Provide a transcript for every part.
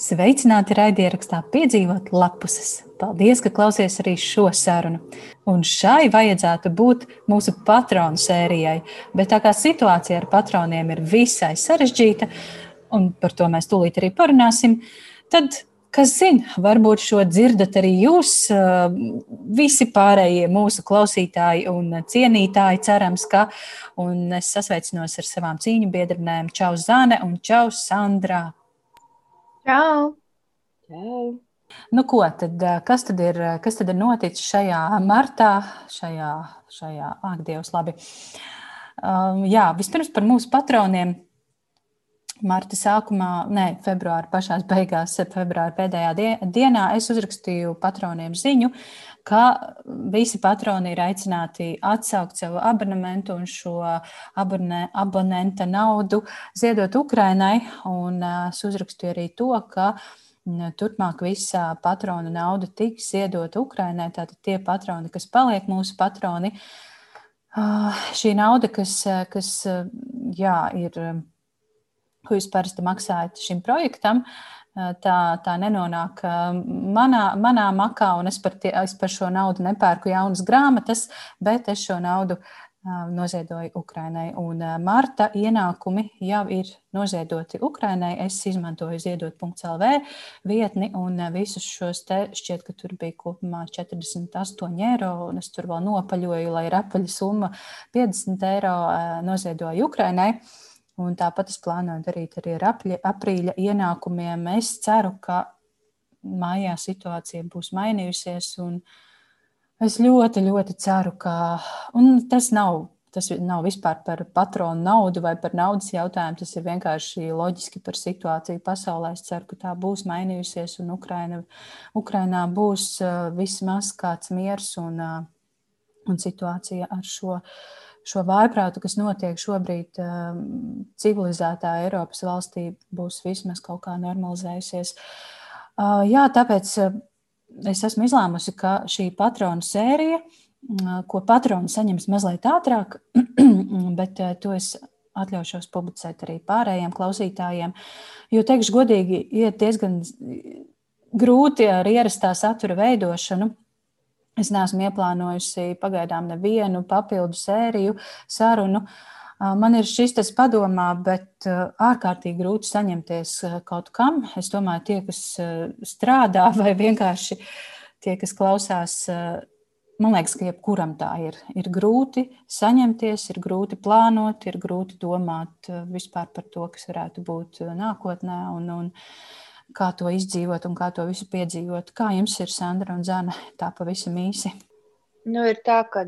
Sveicināti raidierakstā piedzīvot lapuses. Paldies, ka klausies arī šo sarunu. Un šai vajadzētu būt mūsu patronu sērijai, bet tā kā situācija ar patroniem ir visai sarežģīta, un par to mēs tūlīt arī parunāsim, tad, kas zina, varbūt šo dzirdat arī jūs, visi pārējie mūsu klausītāji un cienītāji, cerams, ka, un es sasveicinos ar savām cīņu biedrnēm Čau Zane un Čau Sandrā. Čau! Čau. Nu, ko tad, kas, tad ir, kas tad ir noticis šajā martā, šajā, šajā ak, Dievs, labi. Um, jā, vispirms par mūsu patroniem. Marta sākumā, ne, februāra pašās beigās, februāra pēdējā dienā es uzrakstīju patroniem ziņu, ka visi patroni ir aicināti atsaukt savu abonementu un šo abone, abonenta naudu ziedot Ukrainai. Un es uzrakstīju arī to, ka turpmāk visa patronu nauda tiks ziedot Ukrainai. Tātad tie patroni, kas paliek mūsu patroni, šī nauda, kas, kas jā, ir ko jūs parasti maksājat šim projektam, tā, tā nenonāk manā, manā makā, un es par, tie, es par šo naudu nepērku jaunas grāmatas, bet es šo naudu noziedoju Ukrainai. Un marta ienākumi jau ir noziedoti Ukrainai. Es izmantoju ziedot.lv vietni un visus šos te šķiet, ka tur bija kopumā 48 eiro, un es tur vēl nopaļoju, lai ir apaļa summa 50 eiro noziedoju Ukrainai. Un tāpat es plānoju darīt arī ar aprīļa ienākumiem. Es ceru, ka mājā situācija būs mainījusies. Es ļoti, ļoti ceru, ka tas nav. Tas nav vispār par patronu naudu vai par naudas jautājumu. Tas ir vienkārši loģiski par situāciju pasaulē. Es ceru, ka tā būs mainījusies un Ukraina, Ukrainā būs uh, vismaz kāds miers un, uh, un situācija ar šo šo vājprātu, kas notiek šobrīd um, civilizētā Eiropas valstī, būs vismaz kaut kā normalizējusies. Uh, jā, tāpēc uh, es esmu izlēmusi, ka šī patronu sērija, uh, ko patroni saņems mazliet ātrāk, bet to es atļaušos publicēt arī pārējiem klausītājiem. Jo, teikšu godīgi, ir diezgan grūti ar ierastā satura veidošanu Es neesmu ieplānojusi pagaidām nevienu papildu sēriju, sarunu. Man ir šis tas padomā, bet ārkārtīgi grūti saņemties kaut kam. Es domāju, tie, kas strādā vai vienkārši tie, kas klausās, man liekas, ka jebkuram tā ir. Ir grūti saņemties, ir grūti plānot, ir grūti domāt vispār par to, kas varētu būt nākotnē. Un, un, kā to izdzīvot un kā to visu piedzīvot. Kā jums ir Sandra un Zana? Tā pavisam īsi. Nu, ir tā, ka,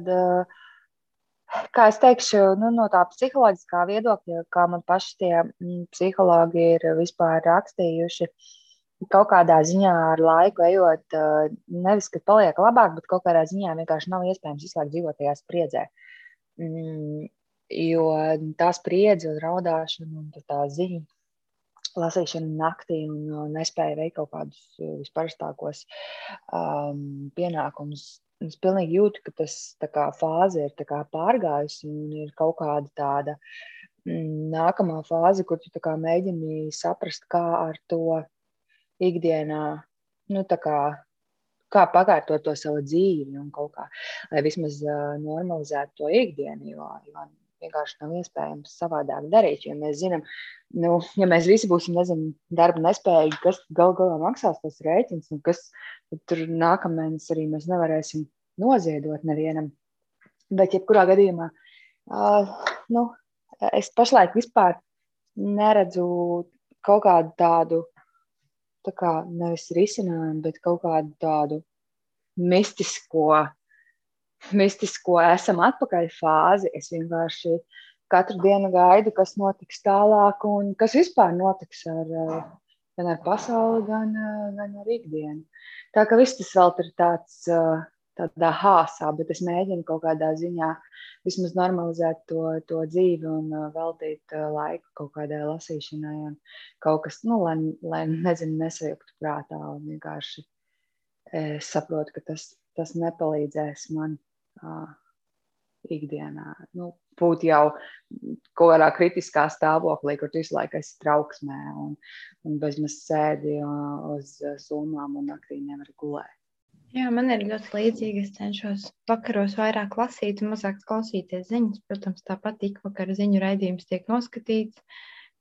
kā es teikšu, nu, no tā psiholoģiskā viedokļa, kā man paši tie mm, psihologi ir vispār rakstījuši, kaut kādā ziņā ar laiku ejot, nevis, ka paliek labāk, bet kaut kādā ziņā vienkārši nav iespējams visu laiku dzīvot tajā spriedzē. Mm, jo tā spriedze un raudāšana un tā ziņa lasīšana naktī un uh, nespēja veikt kaut kādus uh, visparastākos um, pienākumus. Es pilnīgi jūtu, ka tas kā, fāze ir kā, pārgājusi un ir kaut kāda tāda mm, nākamā fāze, kur tu kā, mēģini saprast, kā ar to ikdienā, nu, kā, kā pakārtot to savu dzīvi un kaut kā, lai vismaz uh, normalizētu to ikdienu. Jo, jo vienkārši nav iespējams savādāk darīt. Jo mēs zinām, nu, ja mēs visi būsim nezinu, darba nespējīgi, kas gal galā maksās tos rēķinus, un kas tur nākamais arī mēs nevarēsim noziedot nevienam. Bet, jebkurā gadījumā, uh, nu, es pašlaik vispār neredzu kaut kādu tādu, tā kā nevis risinājumu, bet kaut kādu tādu mistisko mistisko esam atpakaļ fāzi. Es vienkārši katru dienu gaidu, kas notiks tālāk un kas vispār notiks ar, gan ar pasauli, gan, gan ar ikdienu. Tā ka viss tas vēl ir tāds. Tādā hāsā, bet es mēģinu kaut kādā ziņā vismaz normalizēt to, to dzīvi un veltīt laiku kaut kādai lasīšanai. Kaut kas, nu, lai, lai nezinu, nesajuktu prātā. Un vienkārši saprotu, ka tas, tas nepalīdzēs man ikdienā. Nu, būt jau kaut kādā kritiskā stāvoklī, kur tu visu laiku esi trauksmē un, un bezmaz sēdi uz sumām un naktī nevari gulēt. Jā, man ir ļoti līdzīgi. Es cenšos vakaros vairāk lasīt, mazāk klausīties ziņas. Protams, tāpat ik vakar ziņu raidījums tiek noskatīts.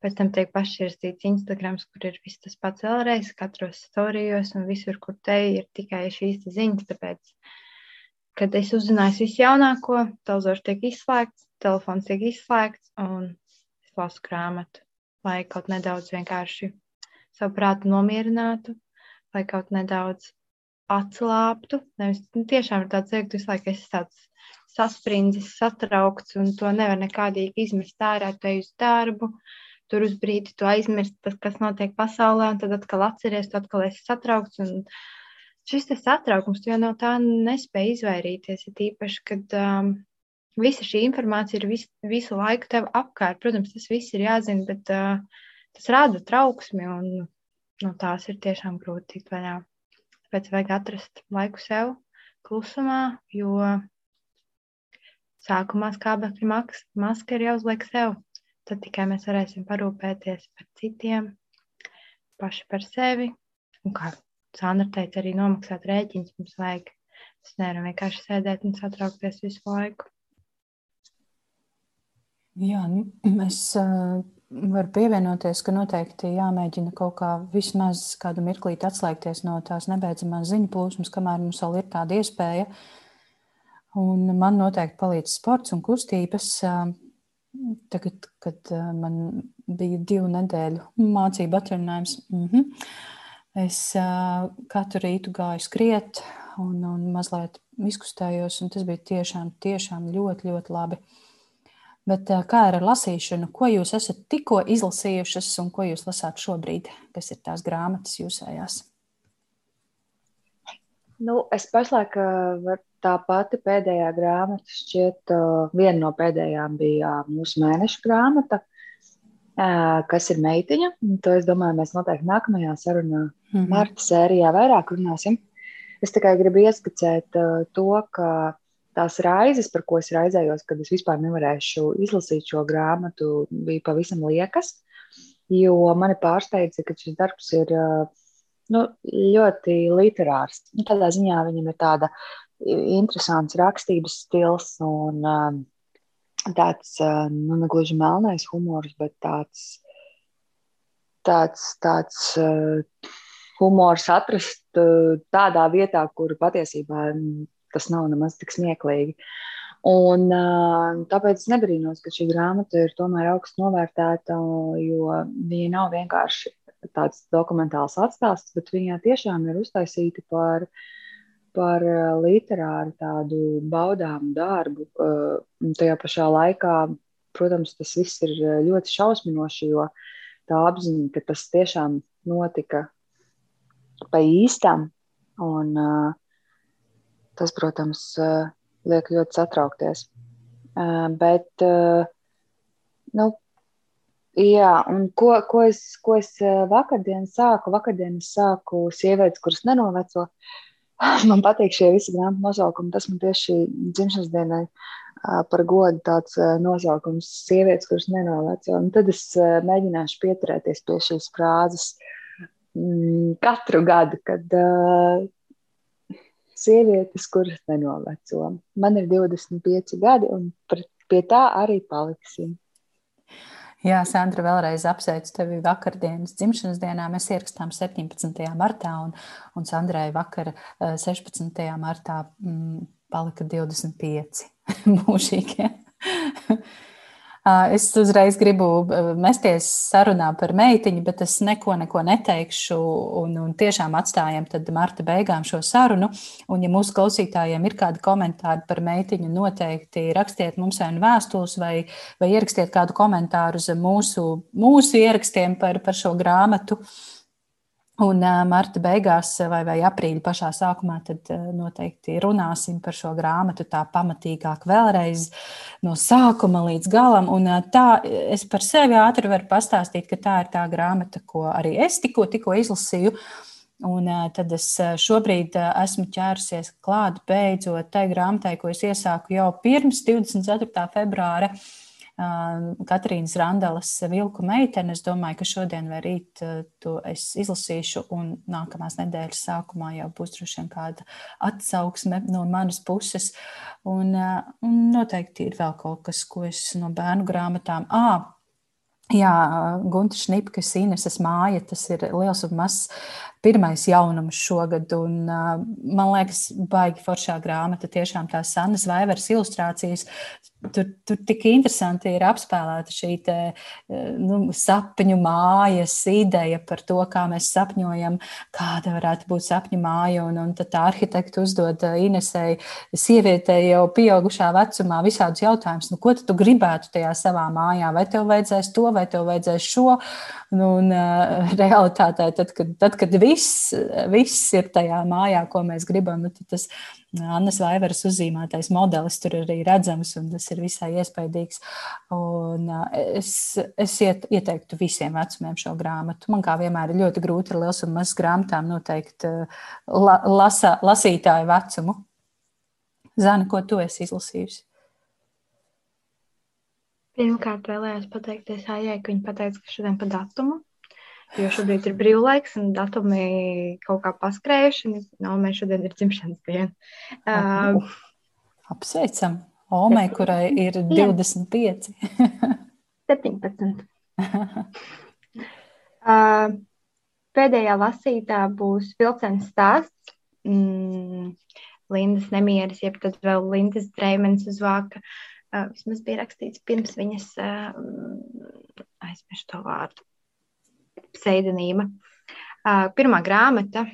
Pēc tam tiek pašķirstīts Instagram, kur ir viss tas pats vēlreiz, katros storijos un visur, kur te ir tikai šīs ziņas. Tāpēc, kad es uzzināju visu jaunāko, telzors tiek izslēgts, telefons tiek izslēgts un es lasu grāmatu, lai kaut nedaudz vienkārši savu prātu nomierinātu, lai kaut nedaudz atslābtu. Nevis nu, tiešām ir tāds ka visu laiku esi tāds sasprindzis, satraukts, un to nevar nekādīgi izmest ārā, tu ej uz darbu. Tur uz brīdi tu aizmirsti, kas notiek pasaulē, un tad atkal atceries, tu atkal esi satraukts. Šis satraukums, jau no tā nespēji izvairīties. Ir īpaši, kad um, visa šī informācija ir vis, visu laiku tev apkārt. Protams, tas viss ir jāzina, bet uh, tas rada trauksmi, un no tās ir tiešām grūti tikt vaļā. Tāpēc vajag atrast laiku sev klusumā, jo sākumā skābekļa maska ir jāuzliek sev. Tad tikai mēs varēsim parūpēties par citiem, paši par sevi. Un kā Sandra teica, arī nomaksāt rēķins mums vajag. Mēs nevaram vienkārši sēdēt un satraukties visu laiku. Jā, nu, es Var pievienoties, ka noteikti jāmēģina kaut kā vismaz kādu mirklīti atslēgties no tās nebeidzamās ziņu plūsmas, kamēr mums vēl ir tāda iespēja. Un man noteikti palīdz sports un kustības. Tagad, kad man bija divu nedēļu mācību atvaļinājums, mm -hmm, es katru rītu gāju skriet un, un mazliet izkustējos, un tas bija tiešām, tiešām ļoti, ļoti labi. Bet kā ar lasīšanu? Ko jūs esat tikko izlasījušas un ko jūs lasāt šobrīd? Kas ir tās grāmatas jūsējās? Nu, es pašlaik tā pati pēdējā grāmata, šķiet, viena no pēdējām bija mūsu mēneša grāmata, kas ir meitiņa. To es domāju, mēs noteikti nākamajā sarunā, mm -hmm. marta sērijā, vairāk runāsim. Es tikai gribu ieskicēt to, ka tās raizes, par ko es raizējos, kad es vispār nevarēšu izlasīt šo grāmatu, bija pavisam liekas. Jo mani pārsteidza, ka šis darbs ir nu, ļoti literārs. Nu, tādā ziņā viņam ir tāda interesants rakstības stils un tāds, nu, ne gluži melnais humors, bet tāds, tāds, tāds humors atrast tādā vietā, kur patiesībā tas nav nemaz tik smieklīgi. Un, tāpēc es nebrīnos, ka šī grāmata ir tomēr augstu novērtēta, jo viņa nav vienkārši tāds dokumentāls atstāsts, bet viņa tiešām ir uztaisīta par, par literāru tādu baudāmu darbu. Tajā pašā laikā, protams, tas viss ir ļoti šausminoši, jo tā apziņa, ka tas tiešām notika pa īstam. Un, uh, Tas, protams, eh, liek ļoti satraukties. Eh, bet, eh, nu, jā, un ko, ko, es, ko es vakardien sāku? Vakardien es sāku sievietes, kuras nenoveco. Man patīk šie visi grāmatu nosaukumi. Tas man tieši dzimšanas dienai par godu tāds nosaukums - sievietes, kuras nenoveco. Un tad es mēģināšu pieturēties pie šīs frāzes mm, katru gadu, kad sievietes, kuras nenoveco. Man ir 25 gadi, un pie tā arī paliksim. Jā, Sandra, vēlreiz apsveicu tevi vakardienas dzimšanas dienā. Mēs ierakstām 17. martā, un, un Sandrai vakar 16. Eh, martā m, mm, palika 25 mūžīgi. Es uzreiz gribu mesties sarunā par meitiņu, bet es neko, neko neteikšu. Un, un tiešām atstājam marta beigām šo sarunu. Un, ja mūsu klausītājiem ir kādi komentāri par meitiņu, noteikti rakstiet mums vai vēstules, vai, vai ierakstiet kādu komentāru zem mūsu, mūsu ierakstiem par, par šo grāmatu. Un marta beigās vai, vai aprīļa pašā sākumā tad noteikti runāsim par šo grāmatu tā pamatīgāk vēlreiz no sākuma līdz galam. Un tā es par sevi ātri varu pastāstīt, ka tā ir tā grāmata, ko arī es tikko, tikko izlasīju. Un tad es šobrīd esmu ķērusies klāt beidzot tai grāmatai, ko es iesāku jau pirms 24. februāra. Katrīnas Randelas vilku meitene. Es domāju, ka šodien vai rīt to es izlasīšu, un nākamās nedēļas sākumā jau būs droši vien kāda atsauksme no manas puses. Un, un noteikti ir vēl kaut kas, ko es no bērnu grāmatām. À, Jā, Gunta Šnipkas, Ineses māja, tas ir liels un mazs pirmais jaunums šogad. Un, man liekas, baigi foršā grāmata, tiešām tās Sannas Vaivers ilustrācijas. Tur, tur tik interesanti ir apspēlēta šī te, nu, sapņu mājas ideja par to, kā mēs sapņojam, kāda varētu būt sapņu māja. Un, un tad tā arhitekta uzdod Inesei, sievietei jau pieaugušā vecumā, visādus jautājumus, nu, ko tu gribētu tajā savā mājā, vai tev vajadzēs to, vai tev vajadzēs šo. Nu, un, uh, realitātē, tad, kad, tad, kad viss, viss ir tajā mājā, ko mēs gribam, nu, tas Annas Vaivaras uzzīmētais modelis tur arī redzams, un tas ir visai iespaidīgs. Un es, es iet, ieteiktu visiem vecumiem šo grāmatu. Man kā vienmēr ir ļoti grūti ar liels un mazs grāmatām noteikt la, lasa, lasītāju vecumu. Zana, ko tu esi izlasījusi? Pirmkārt, vēlējos pateikties Aijai, ka viņa pateica, ka šodien pa datumu Jo šobrīd ir brīvlaiks, un datumi kaut kā paskrējuši. No, mēs šodien ir dzimšanas diena. Uh, Apsveicam! Omei, kurai ir 25. 17. uh, pēdējā lasītā būs vilciens stāsts. Mm, Lindas nemieris, jeb tad vēl Lindas Dreimens uz vāka. Uh, vismaz bija rakstīts pirms viņas, uh, aizmirstu to vārdu, pseidonīma. Pirmā grāmata.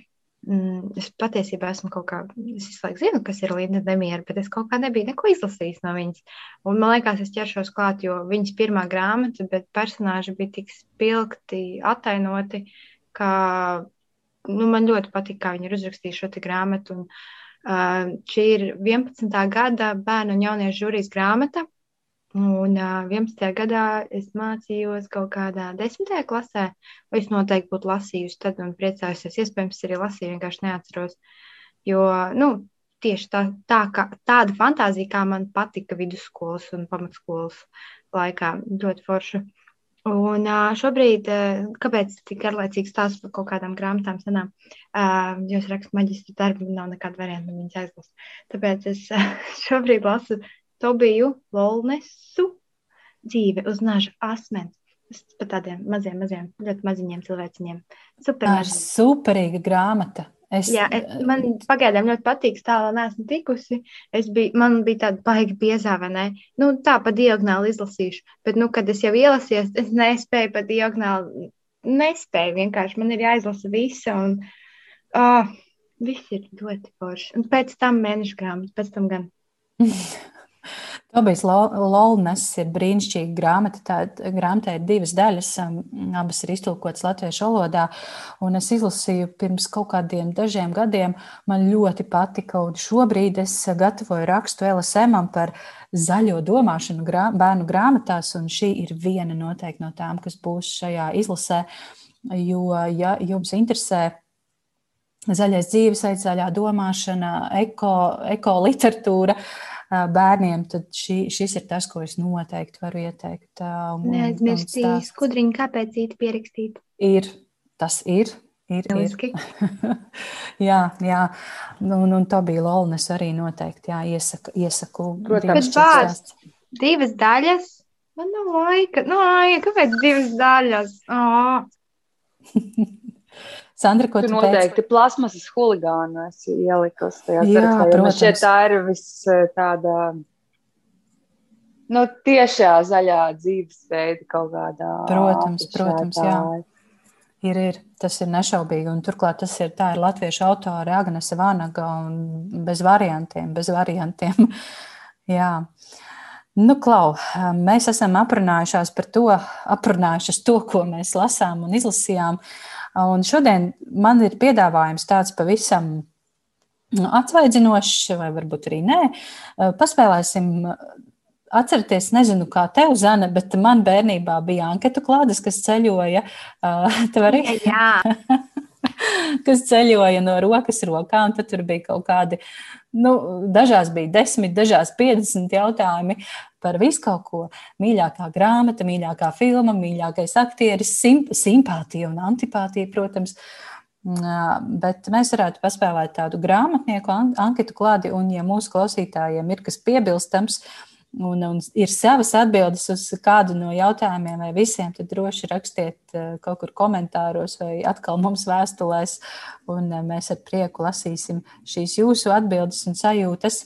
Mm, es patiesībā esmu kaut kā, es visu laiku zinu, kas ir Linda Demiera, bet es kaut kā nebiju neko izlasījis no viņas. Un man liekas, es ķeršos klāt, jo viņas pirmā grāmata, bet personāži bija tik spilgti, atainoti, ka nu, man ļoti patīk, kā viņi ir uzrakstījuši šo grāmatu. Un, uh, šī ir 11. gada bērnu un jauniešu žūrijas grāmata. Un uh, 11. gadā es mācījos kaut kādā 10. klasē, vai es noteikti būtu lasījusi tad un priecājusies. Iespējams, arī lasīju, vienkārši neatceros. Jo, nu, tieši tā, tā kā, tāda fantāzija, kā man patika vidusskolas un pamatskolas laikā, ļoti forša. Un uh, šobrīd, uh, kāpēc tik garlaicīgs stāsts par kaut kādām grāmatām senām, uh, jo es rakstu maģistra darbu, nav nekāda varianta viņas aizlast. Tāpēc es uh, šobrīd lasu Tobiju Lolnesu dzīve uz naža asmens. Par tādiem maziem, maziem, ļoti maziņiem cilvēciņiem. Super. Superīga grāmata. Es... Jā, es, man pagaidām ļoti patīk, tā vēl neesmu tikusi. Es biju, man bija tāda baigi biezā, vai ne? Nu, tā pa diagonāli izlasīšu. Bet, nu, kad es jau ielasījos, es nespēju pa diagonāli, nespēju vienkārši. Man ir jāizlasa visa un oh, viss ir ļoti forši. Un pēc tam mēnešu grāmatu, pēc tam gan. Tobijs Lolnes ir brīnišķīga grāmata. Tā grāmatā ir divas daļas, um, abas ir iztulkotas latviešu valodā. Un es izlasīju pirms kaut kādiem dažiem gadiem. Man ļoti patika, un šobrīd es gatavoju rakstu LSM par zaļo domāšanu grā, bērnu grāmatās, un šī ir viena noteikti no tām, kas būs šajā izlasē. Jo, ja jums interesē zaļais dzīvesveids, zaļā domāšana, eko, eko literatūra, uh, bērniem, tad šī, šis ir tas, ko es noteikti varu ieteikt. Neaizmirstīt, skudriņu kāpēc pierakstīt. Ir, tas ir. Ir, ir. jā, jā. Nu, un, un tā bija Lorijas arī noteikti. Jā, iesaku, iesaku Protams, vārds. Divas daļas. Man nav laika. No, nu, kāpēc divas daļas? Oh. Sandra, ko tu, tu noteikti teici? plasmasas huligānu esi ielikusi tajā sarakstā. Man šķiet, tā ir viss eh, tāda, nu, tiešā zaļā dzīvesveida kaut kādā. Protams, protams, jā. Ir, ir, tas ir nešaubīgi. Un turklāt tas ir, ir latviešu autore Agnese Vanaga un bez variantiem, bez variantiem. jā. Nu, Klau, mēs esam aprunājušās par to, aprunājušas to, ko mēs lasām un izlasījām. Uh, Un šodien man ir piedāvājums tāds pavisam atsvaidzinošs, vai varbūt arī nē. Paspēlēsim Atcerieties, nezinu, kā tev, Zana, bet man bērnībā bija anketu klādes, kas ceļoja. Tev arī? Jā. kas ceļoja no rokas rokā. Tad tur bija kaut kādi, nu, dažās bija desmit, dažās piecdesmit jautājumi par visu kaut ko. Mīļākā grāmata, mīļākā filma, mīļākais aktieris, simp simpātija un antipātija, protams. Bet mēs varētu paspēlēt tādu grāmatnieku anketu klādi, un, ja mūsu klausītājiem ir kas piebilstams, un, un ir savas atbildes uz kādu no jautājumiem vai visiem, tad droši rakstiet kaut kur komentāros vai atkal mums vēstulēs, un mēs ar prieku lasīsim šīs jūsu atbildes un sajūtas.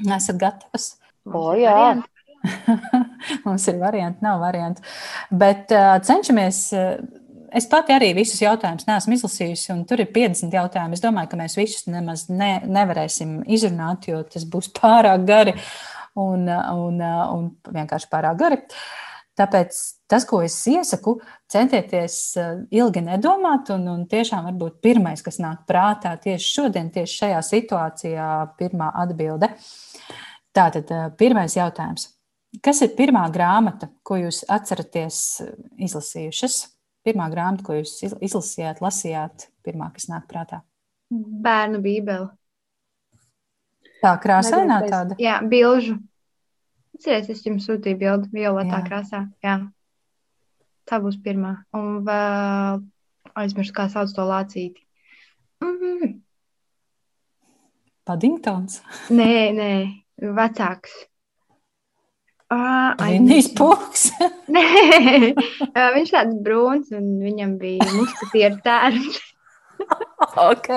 Esat gatavas? O, jā. mums ir varianti, nav varianti. Bet uh, cenšamies. Uh, Es pati arī visus jautājumus neesmu izlasījusi, un tur ir 50 jautājumi. Es domāju, ka mēs visus nemaz ne, nevarēsim izrunāt, jo tas būs pārāk gari un, un, un vienkārši pārāk gari. Tāpēc tas, ko es iesaku, centieties ilgi nedomāt, un, un tiešām varbūt pirmais, kas nāk prātā tieši šodien, tieši šajā situācijā, pirmā atbilde. Tātad, pirmais jautājums. Kas ir pirmā grāmata, ko jūs atceraties izlasījušas? pirmā grāmata, ko jūs izlasījāt, lasījāt, pirmā, kas nāk prātā? Bērnu bībeli. Tā krāsainā tāda? Jā, bilžu. Atcerieties, es jums sūtīju bildi violetā Jā. krāsā. Jā. Tā būs pirmā. Un vēl aizmirsu, kā sauc to lācīti. Mm -hmm. Paddingtons? nē, nē, vecāks. Uh, Ainīs pūks. Nē, viņš tāds brūns un viņam bija muskatieru tērps. ok,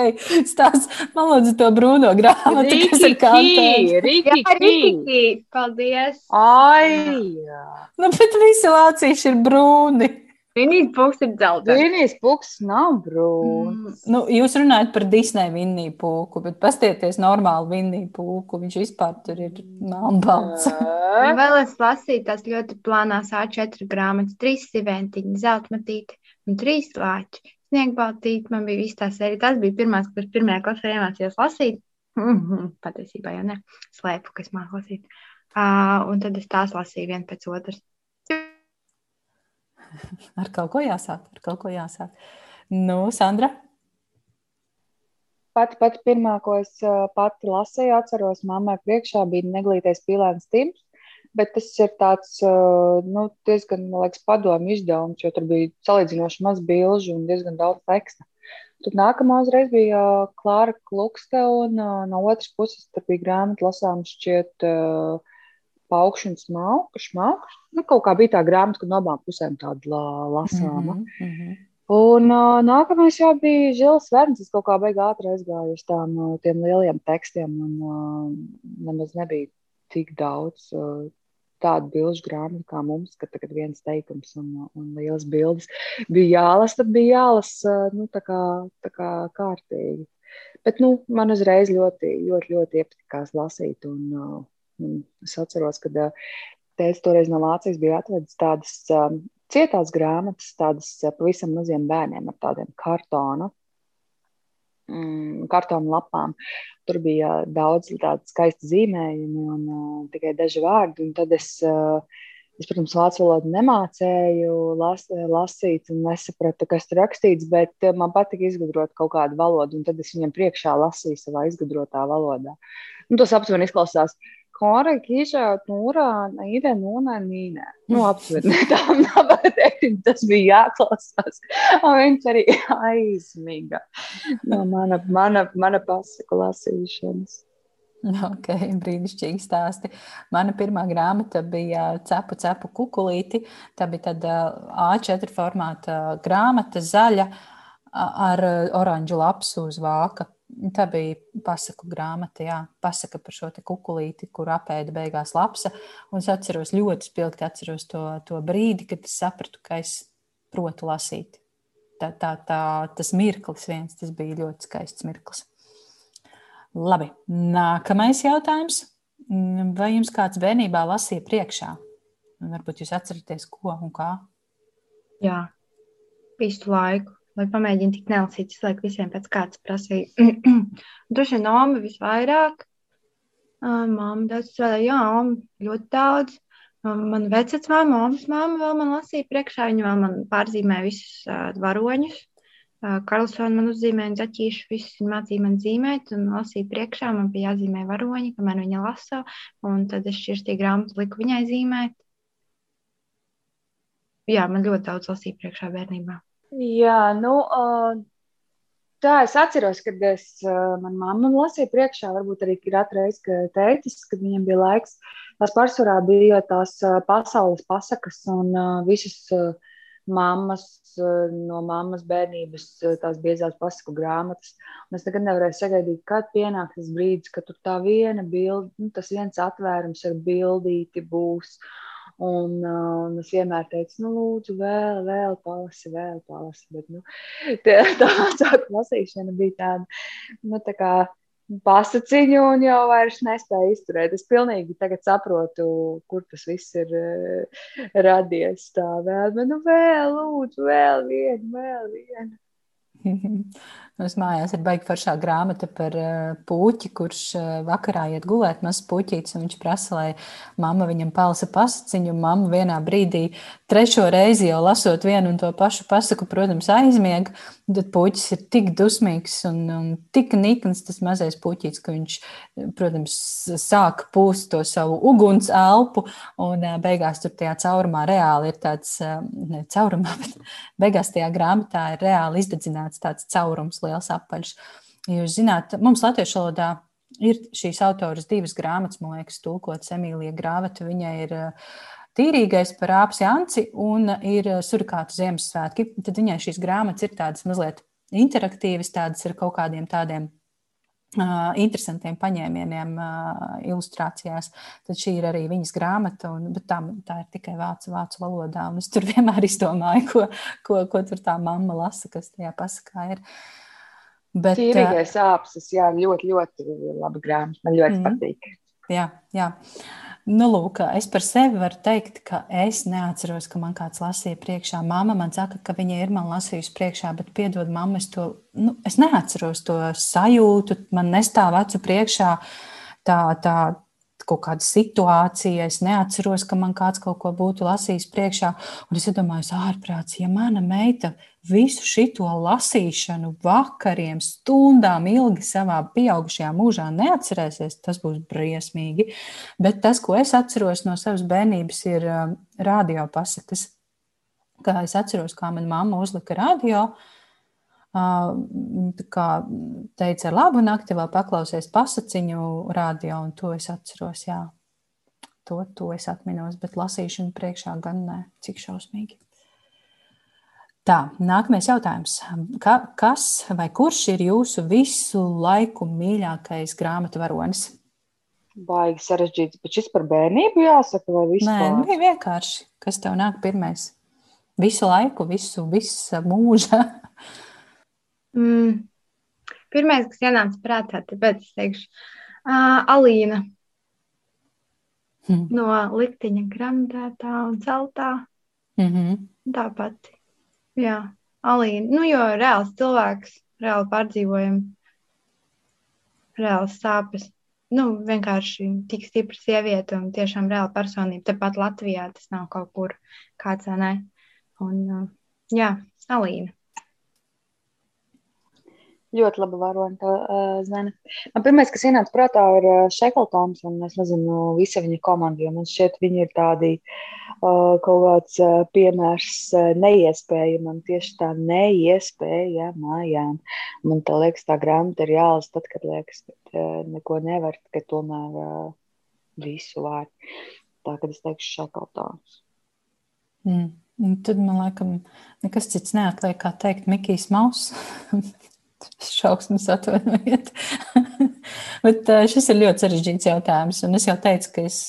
stāsts. Man lūdzu to brūno grāmatu, Riki, kas ir kantēns. Riki, Jā, Riki, paldies. Ai, jā. Nu, bet visi lācīši ir brūni. Vinijas puks ir dzeltens. Vinijas puks nav brūns. Mm. Nu, jūs runājat par Disneja vinniju puku, bet pastieties normāli vinniju puku. Viņš vispār tur ir melnbalts. Vēl es lasīju tās ļoti plānās A4 grāmatas, trīs siventiņi, zeltmatīti un trīs lāči. Sniegbaltīti, man bija viss tā sērija. Tas bija pirmās, kas pirmajā klasē iemācījos lasīt. Mm -hmm, patiesībā jau ne. Slēpu, kas māku lasīt. Uh, un tad es tās lasīju vienu pēc otras. ar kaut ko jāsāk. Ar kaut ko jāsāk. Nu, Sandra? Pati, pati pirmā, ko es pati lasīju, atceros, mammai priekšā bija neglītais pīlēns tims. Bet tas ir tāds nu, diezgan liekas, padomu izdevums, jo tur bija salīdzinoši maz bilžu un diezgan daudz teksta. Tad nākamā uzreiz bija Klāra Klukste, un no otras puses bija grāmata lasāms šķiet uh, paukšu un smalku, šmalku. Nu, kaut kā bija tā grāmata, ka no abām pusēm tāda la, lasāma. Mm -hmm. Un uh, nākamais jau bija Žils Verns. Es kaut kā beigās ātri aizgāju uz tām, uh, tiem lieliem tekstiem, un uh, nemaz nebija tik daudz uh, tādu bilžu grāmatu kā mums, ka tagad viens teikums un, un liels bildes bija jālasa, tad bija jālasa nu, tā kā, tā kā kārtīgi. Bet nu, man uzreiz ļoti, ļoti, ļoti iepatikās lasīt. Un, uh, Es atceros, ka tēvs toreiz no Vācijas bija atvedis tādas cietās grāmatas, tādas pavisam maziem bērniem ar tādiem kartona, mm, kartona lapām. Tur bija daudz tādu skaistu zīmējumu un uh, tikai daži vārdi. Tad es, uh, es, protams, vācu valodu nemācēju las, lasīt nesapratu, kas tur rakstīts, bet man patika izgudrot kaut kādu valodu, un tad es viņam priekšā lasīju savā izgudrotā valodā. Un tas aptuveni izklausās. Uh, Kora, Kīža, Nūra, Naida, Nūna, Nīna. Nu, aptuveni nav teikt, tas bija jāklausās. Un viņš arī aizmiga no mana, mana, mana pasaku lasīšanas. Ok, brīnišķīgi stāsti. Mana pirmā grāmata bija Cepu, cepu kukulīti. Tā bija tāda A4 formāta grāmata, zaļa ar oranžu lapsu uz vāka. Tā bija pasaku grāmata, jā, pasaka par šo kukulīti, kur apēda beigās lapsa. Un es atceros ļoti spilgti atceros to, to brīdi, kad es sapratu, ka es protu lasīt. Tā, tā, tā, tas mirklis viens, tas bija ļoti skaists mirklis. Labi, nākamais jautājums. Vai jums kāds bērnībā lasīja priekšā? Varbūt jūs atceraties, ko un kā? Jā, visu laiku lai pamēģinātu tik nelasīt, visu laiku visiem pēc kāds prasīja. Droši vien Noma visvairāk. Māma daudz strādāja, jā, ļoti daudz. Man vecāks māma, māmas māma vēl man lasīja priekšā, viņa vēl man pārzīmēja visus uh, varoņus. Karlsona man uzzīmēja zaķīšu, visus viņa mācīja man zīmēt un lasīt priekšā. Man bija jāzīmē varoņi, kamēr viņa lasa, un tad es šķirstīju grāmatu, liku viņai zīmēt. Jā, man ļoti daudz lasīja priekšā bērnībā. Jā, nu, tā es atceros, kad es, man mamma lasīja priekšā, varbūt arī ir atreiz, ka teicis, kad viņam bija laiks. Tās pārsvarā bija tās pasaules pasakas un visas mammas no mammas bērnības tās biezās pasaku grāmatas. Un es nekad nevarēju sagaidīt, kad pienāks tas brīdis, kad tur tā viena bilde, nu, tas viens atvērums ar bildīti būs. Uh, un es vienmēr teicu, nu, lūdzu, vēl, vēl palasi, vēl palasi. Bet, nu, tā tā vecāka lasīšana bija tāda, nu, tā kā pasakiņu un jau vairs nespēju izturēt. Es pilnīgi tagad saprotu, kur tas viss ir uh, radies. Tā vēl, bet nu vēl, lūdzu, vēl vienu, vēl vienu. Mums mājās ir baigta foršā grāmata par uh, puķi, kurš uh, vakarā iet gulēt, mazs puķītis. Viņš prasa, lai mamma viņam palasa pasakiņu. Mamma vienā brīdī, trešo reizi jau lasot vienu un to pašu pasaku, protams, aizmiega. Tad puķis ir tik dusmīgs un, un tik nikns tas mazais puķītis, ka viņš, protams, sāk pūst to savu uguns elpu. Un beigās tur tajā caurumā reāli ir tāds, ne caurumā, bet beigās tajā grāmatā ir reāli izdedzināts tāds caurums liels apaļš. Jūs zināt, mums latviešu valodā ir šīs autoras divas grāmatas, man liekas, tulkotas Emīlija Grāvata. Viņai ir uh, tīrīgais par āpsi Anci un ir uh, surikātu Ziemassvētki. Tad viņai šīs grāmatas ir tādas mazliet interaktīvas, tādas ar kaut kādiem tādiem interesantiem paņēmieniem ilustrācijās. Tad šī ir arī viņas grāmata, un, bet tā, tā ir tikai vācu, vācu valodā. Es tur vienmēr izdomāju, ko, ko, ko tur tā mamma lasa, kas tajā pasakā ir. Uh, Bet, Tīrīgais āpsis, jā, ļoti, ļoti labi grāmata. Man ļoti mm. patīk. Jā, jā. Nu, lūk, es par sevi varu teikt, ka es neatceros, ka man kāds lasīja priekšā. Māma man saka, ka viņa ir man lasījusi priekšā, bet, piedod, mamma, es to nu, es neatceros to sajūtu. Man nestāv acu priekšā tā, tā, kaut kāda situācija, es neatceros, ka man kāds kaut ko būtu lasījis priekšā. Un es domāju, ārprāts, ja mana meita visu šo lasīšanu vakariem, stundām ilgi savā pieaugušajā mūžā neatcerēsies, tas būs briesmīgi. Bet tas, ko es atceros no savas bērnības, ir um, radiopasakas. Kā es atceros, kā manā mamma uzlika radio, uh, kā teica, ar labu nakti vēl paklausies pasaciņu radio, un to es atceros, jā. To, to es atminos, bet lasīšanu priekšā gan ne, cik šausmīgi. Tā, nākamais jautājums. Ka, kas vai kurš ir jūsu visu laiku mīļākais grāmatu varonis? Baigi sarežģīts, bet šis par bērnību jāsaka, vai vispār? Nē, nu, vienkārši. Kas tev nāk pirmais? Visu laiku, visu, visu mūžu. Mm. Pirmais, kas ienāca prātā, tāpēc es teikšu, uh, Alīna hmm. no likteņa grāmatā un celtā. Mm -hmm. Tā pati. Jā, Alīna. Nu, jo reāls cilvēks, reāli pārdzīvojam, reāls sāpes. Nu, vienkārši tik stipra sieviete un tiešām reāla personība. Tepat Latvijā tas nav kaut kur kāds, ne? Un, jā, Alīna. Ļoti laba varona, uh, Zana. Man pirmais, kas ienāca prātā, ir Šekeltons un es nezinu, visa viņa komanda, jo man šķiet, viņi ir tādi uh, kaut kāds uh, piemērs uh, neiespējamam, tieši tā neiespējamajām. Man tā liekas, tā grāmata ir jālas tad, kad liekas, ka uh, neko nevar, ka tomēr uh, visu var. Tā, kad es teikšu Šekeltons. Mm. Un tad man liekas, nekas cits neatliek, kā teikt, Mikijs Maus. Šausmas atvainojiet. Bet šis ir ļoti sarežģīts jautājums. Un es jau teicu, ka es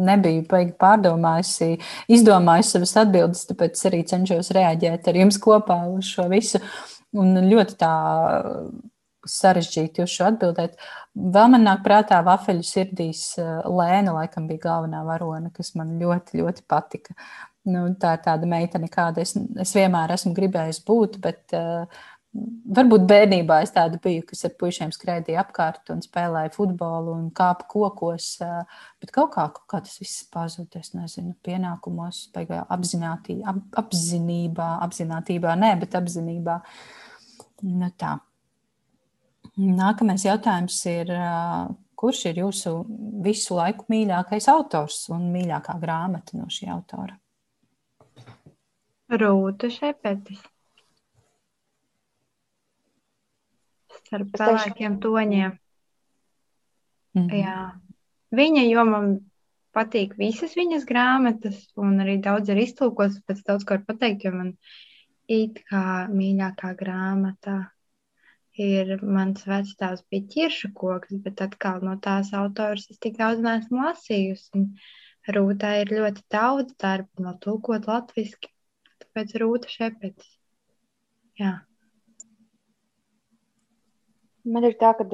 nebiju baigi pārdomājusi, izdomājusi savas atbildes, tāpēc arī cenšos reaģēt ar jums kopā uz šo visu. Un ļoti tā sarežģīti uz šo atbildēt. Vēl man nāk prātā vafeļu sirdīs Lēna, laikam bija galvenā varone, kas man ļoti, ļoti patika. Nu, tā ir tāda meitene, kāda es, es vienmēr esmu gribējusi būt, bet uh, Varbūt bērnībā es tāda biju, kas ar puikiem skraidīja apkārt un spēlēja futbolu un kāpa kokos. Bet kaut kā, kaut kā tas viss pazuda. Es nezinu, pienākumos, apzinātī, ap, apzinībā, apzinātībā, nē, bet apzinībā. Nu tā. Nākamais jautājums ir, kurš ir jūsu visu laiku mīļākais autors un mīļākā grāmata no šī autora? Rūta Šepetis. Starp pelēkiem toņiem. Mm -hmm. Jā. Viņa, jo man patīk visas viņas grāmatas, un arī daudz ir iztulkots, pēc daudz ko var pateikt, jo man it kā mīļākā grāmata ir mans vecāks bija ķiršu koks, bet atkal no tās autors es tik daudz neesmu lasījusi. Rūtā ir ļoti daudz darba, no tulkot latviski, tāpēc Rūta šepets. Jā. Man ir tā, ka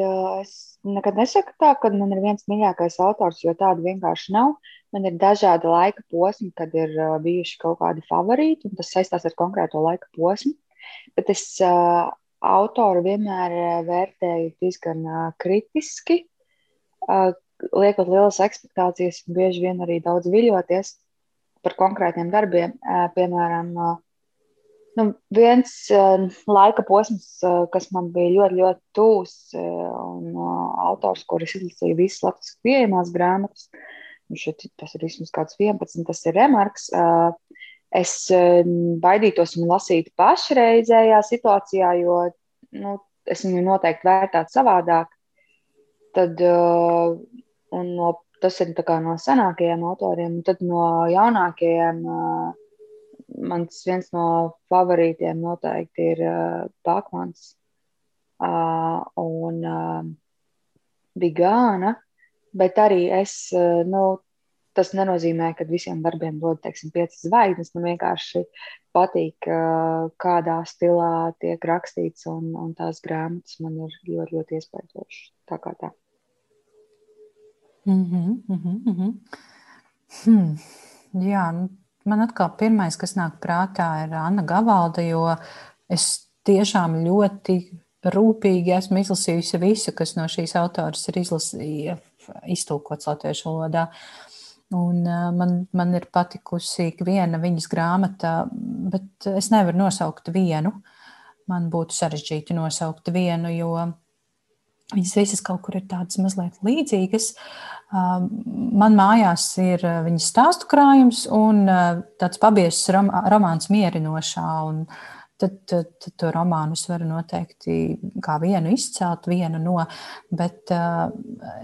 es nekad nesaku tā, ka man ir viens mīļākais autors, jo tādu vienkārši nav. Man ir dažādi laika posmi, kad ir bijuši kaut kādi favorīti, un tas saistās ar konkrēto laika posmu. Bet es uh, autoru vienmēr vērtēju diezgan uh, kritiski, uh, liekot lielas expectācijas, un bieži vien arī daudz viļoties par konkrētiem darbiem. Piemēram, nu, viens uh, laika posms, uh, kas man bija ļoti, ļoti tūs, uh, un uh, autors, kurš izlasīja visas latviešu pieejamās grāmatas, nu, šeit, tas ir vismaz kāds 11, tas ir Remarks. Es baidītos viņu lasīt pašreizējā situācijā, jo nu, es viņu noteikti vērtētu savādāk. Tad, no, tas ir no senākajiem autoriem, un tad no jaunākajiem. Uh, mans viens no favorītiem noteikti ir Pakmans uh, un uh, Bigāna, bet arī es, nu, tas nenozīmē, ka visiem darbiem dod teiksim, piecas zvaigznes. Man vienkārši patīk, kādā stilā tiek rakstīts, un, un tās grāmatas man ir ļoti, ļoti iespaidošas. Tā kā tā. Mm -hmm, mm -hmm. Hmm. Jā, nu, man atkal pirmais, kas nāk prātā, ir Anna Gavalda, jo es tiešām ļoti rūpīgi esmu izlasījusi visu, kas no šīs autoras ir izlasīja, iztulkots latviešu valodā. Un, man, man ir patikusi viena viņas grāmata, bet es nevaru nosaukt vienu. Man būtu sarežģīti nosaukt vienu, jo viņas visas kaut kur ir tādas mazliet līdzīgas. Man mājās ir viņas stāstu krājums un tāds pabiezs rom romāns mierinošā. Un, tad, tad, tad to romānu es varu noteikti kā vienu izcelt, vienu no. Bet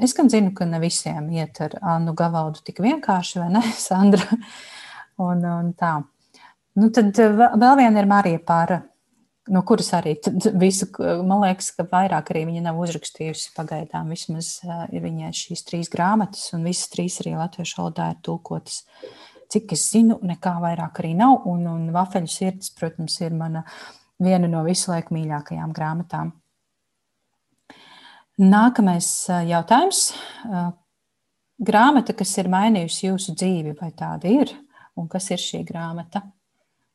es gan zinu, ka ne visiem iet ar Annu Gavaldu tik vienkārši, vai ne, Sandra? un, un tā. Nu, tad vēl viena ir Marija Pāra, no kuras arī visu, man liekas, ka vairāk arī viņa nav uzrakstījusi pagaidām. Vismaz uh, ir viņai šīs trīs grāmatas, un visas trīs arī latviešu valodā ir tulkotas. Cik es zinu, nekā vairāk arī nav. Un, un Vafeļu sirds, protams, ir mana viena no visu laiku mīļākajām grāmatām. Nākamais jautājums. Grāmata, kas ir mainījusi jūsu dzīvi, vai tāda ir? Un kas ir šī grāmata?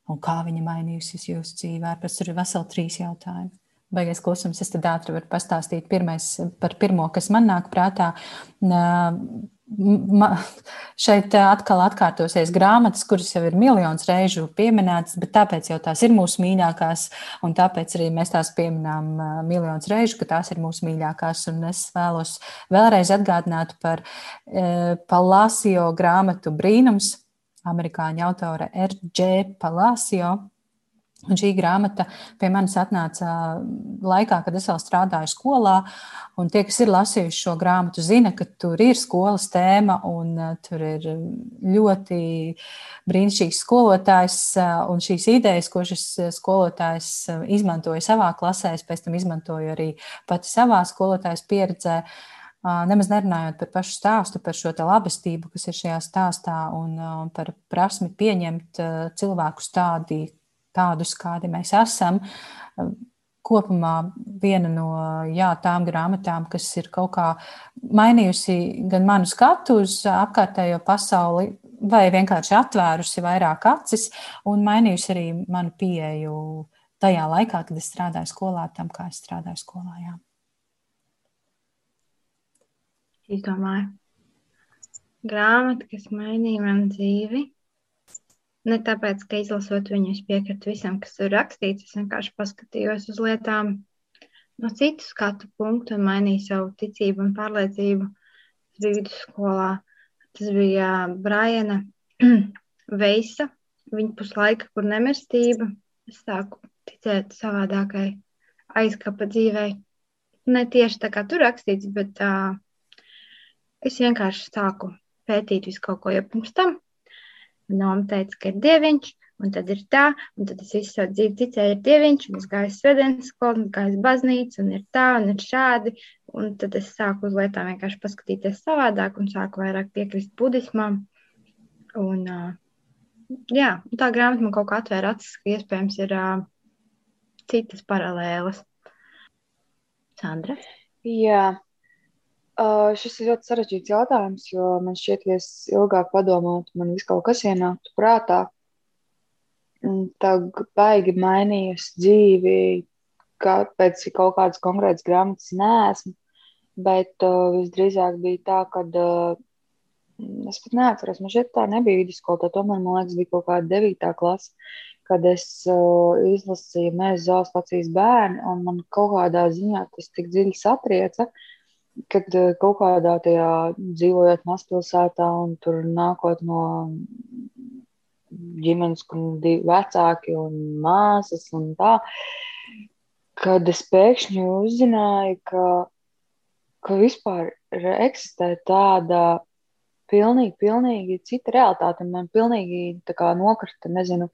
Un kā viņa mainījusi jūsu dzīvē? Pēc tam ir veseli trīs jautājumi. Baigais klusums, es tad ātri varu pastāstīt pirmais, par pirmo, kas man nāk prātā Ma, šeit atkal atkārtosies grāmatas, kuras jau ir miljonus reižu pieminētas, bet tāpēc jau tās ir mūsu mīļākās, un tāpēc arī mēs tās pieminām miljonus reižu, ka tās ir mūsu mīļākās. Un es vēlos vēlreiz atgādināt par e, Palacio grāmatu Brīnums, amerikāņu autore R.J. Palacio. Un šī grāmata pie manis atnāca laikā, kad es vēl strādāju skolā. Tie, kas ir lasījuši šo grāmatu, zina, ka tur ir skolas tēma un uh, tur ir ļoti brīnišķīgs skolotājs. Uh, un šīs idejas, ko šis skolotājs uh, izmantoja savā klasē, es pēc tam izmantoju arī pati savā skolotājas pieredzē. Nemaz nerunājot par pašu stāstu, par šo labestību, kas ir šajā stāstā, un, par prasmi pieņemt cilvēkus tādi, tādus, kādi mēs esam. Kopumā viena no jā, tām grāmatām, kas ir kaut kā mainījusi gan manu skatu uz apkārtējo pasauli, vai vienkārši atvērusi vairāk acis, un mainījusi arī manu pieeju tajā laikā, kad es strādāju skolā, tam, kā es strādāju skolā. Jā. Es domāju, grāmata, kas mainīja manu dzīvi, Ne tāpēc, ka izlasot viņu, es piekrītu visam, kas ir rakstīts. Es vienkārši paskatījos uz lietām no citu skatu punktu un mainīju savu ticību un pārliecību. Tas bija vidusskolā. Tas bija Briana Veisa, viņa puslaika, kur nemirstība. Es sāku ticēt savādākai aizkapa dzīvei. Ne tieši tā kā tur rakstīts, bet uh, es vienkārši sāku pētīt visu kaut ko jau pirms tam. Noma teica, ka ir dieviņš, un tad ir tā, un tad es visu savu dzīvi ticēju, ir dieviņš, un es gāju svētdienas skolu, un gāju baznīcu, un ir tā, un ir šādi. Un tad es sāku uz lietām vienkārši paskatīties savādāk, un sāku vairāk piekrist budismam. Un, jā, tā grāmata man kaut kā atvēra acis, ka iespējams ir citas paralēlas. Sandra? Jā, Uh, šis ir ļoti sarežģīts jautājums, jo man šķiet, ja es ilgāk padomātu, man viss kaut kas ienāktu prātā. Tā baigi mainījusi dzīvi, kā pēc kaut kādas konkrētas grāmatas neesmu. Bet uh, visdrīzāk bija tā, ka uh, es pat neatceros, man šeit tā nebija vidusskola, tomēr man liekas, bija kaut kāda devītā klase, kad es uh, izlasīju Mēģinājumu zoostacijas bērnu, un man kaut kādā ziņā tas tik dziļi satrieca. Uh, kad eh, kaut kādā tajā dzīvojot mazpilsētā un tur nākot no ģimenes, kur divi vecāki un māsas un tā, kad es pēkšņi uzzināju, ka, ka vispār eksistē tāda pilnīgi, pilnīgi cita realitāte. Man pilnīgi kā, nokrita, nezinu,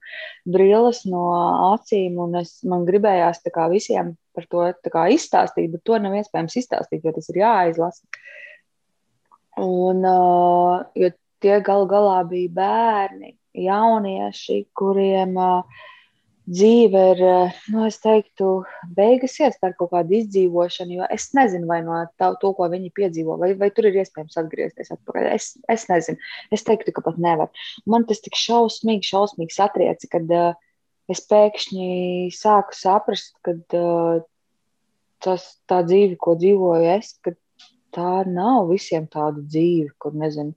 brilles no acīm, un es, man gribējās kā, visiem par to kā, izstāstīt, bet to nav iespējams izstāstīt, jo tas ir jāizlasa. Un, uh, jo tie galu galā bija bērni, jaunieši, kuriem uh, dzīve ir, eh, nu, es teiktu, beigusies ar kaut kādu izdzīvošanu, jo es nezinu, vai no tā, to, ko viņi piedzīvo, vai, vai tur ir iespējams atgriezties atpakaļ. Es, es nezinu. Es teiktu, ka pat nevar. Man tas tik šausmīgi, šausmīgi satrieci, kad uh, es pēkšņi sāku saprast, ka uh, tas tā dzīve, ko dzīvoju es, ka tā nav visiem tāda dzīve, kur, nezinu,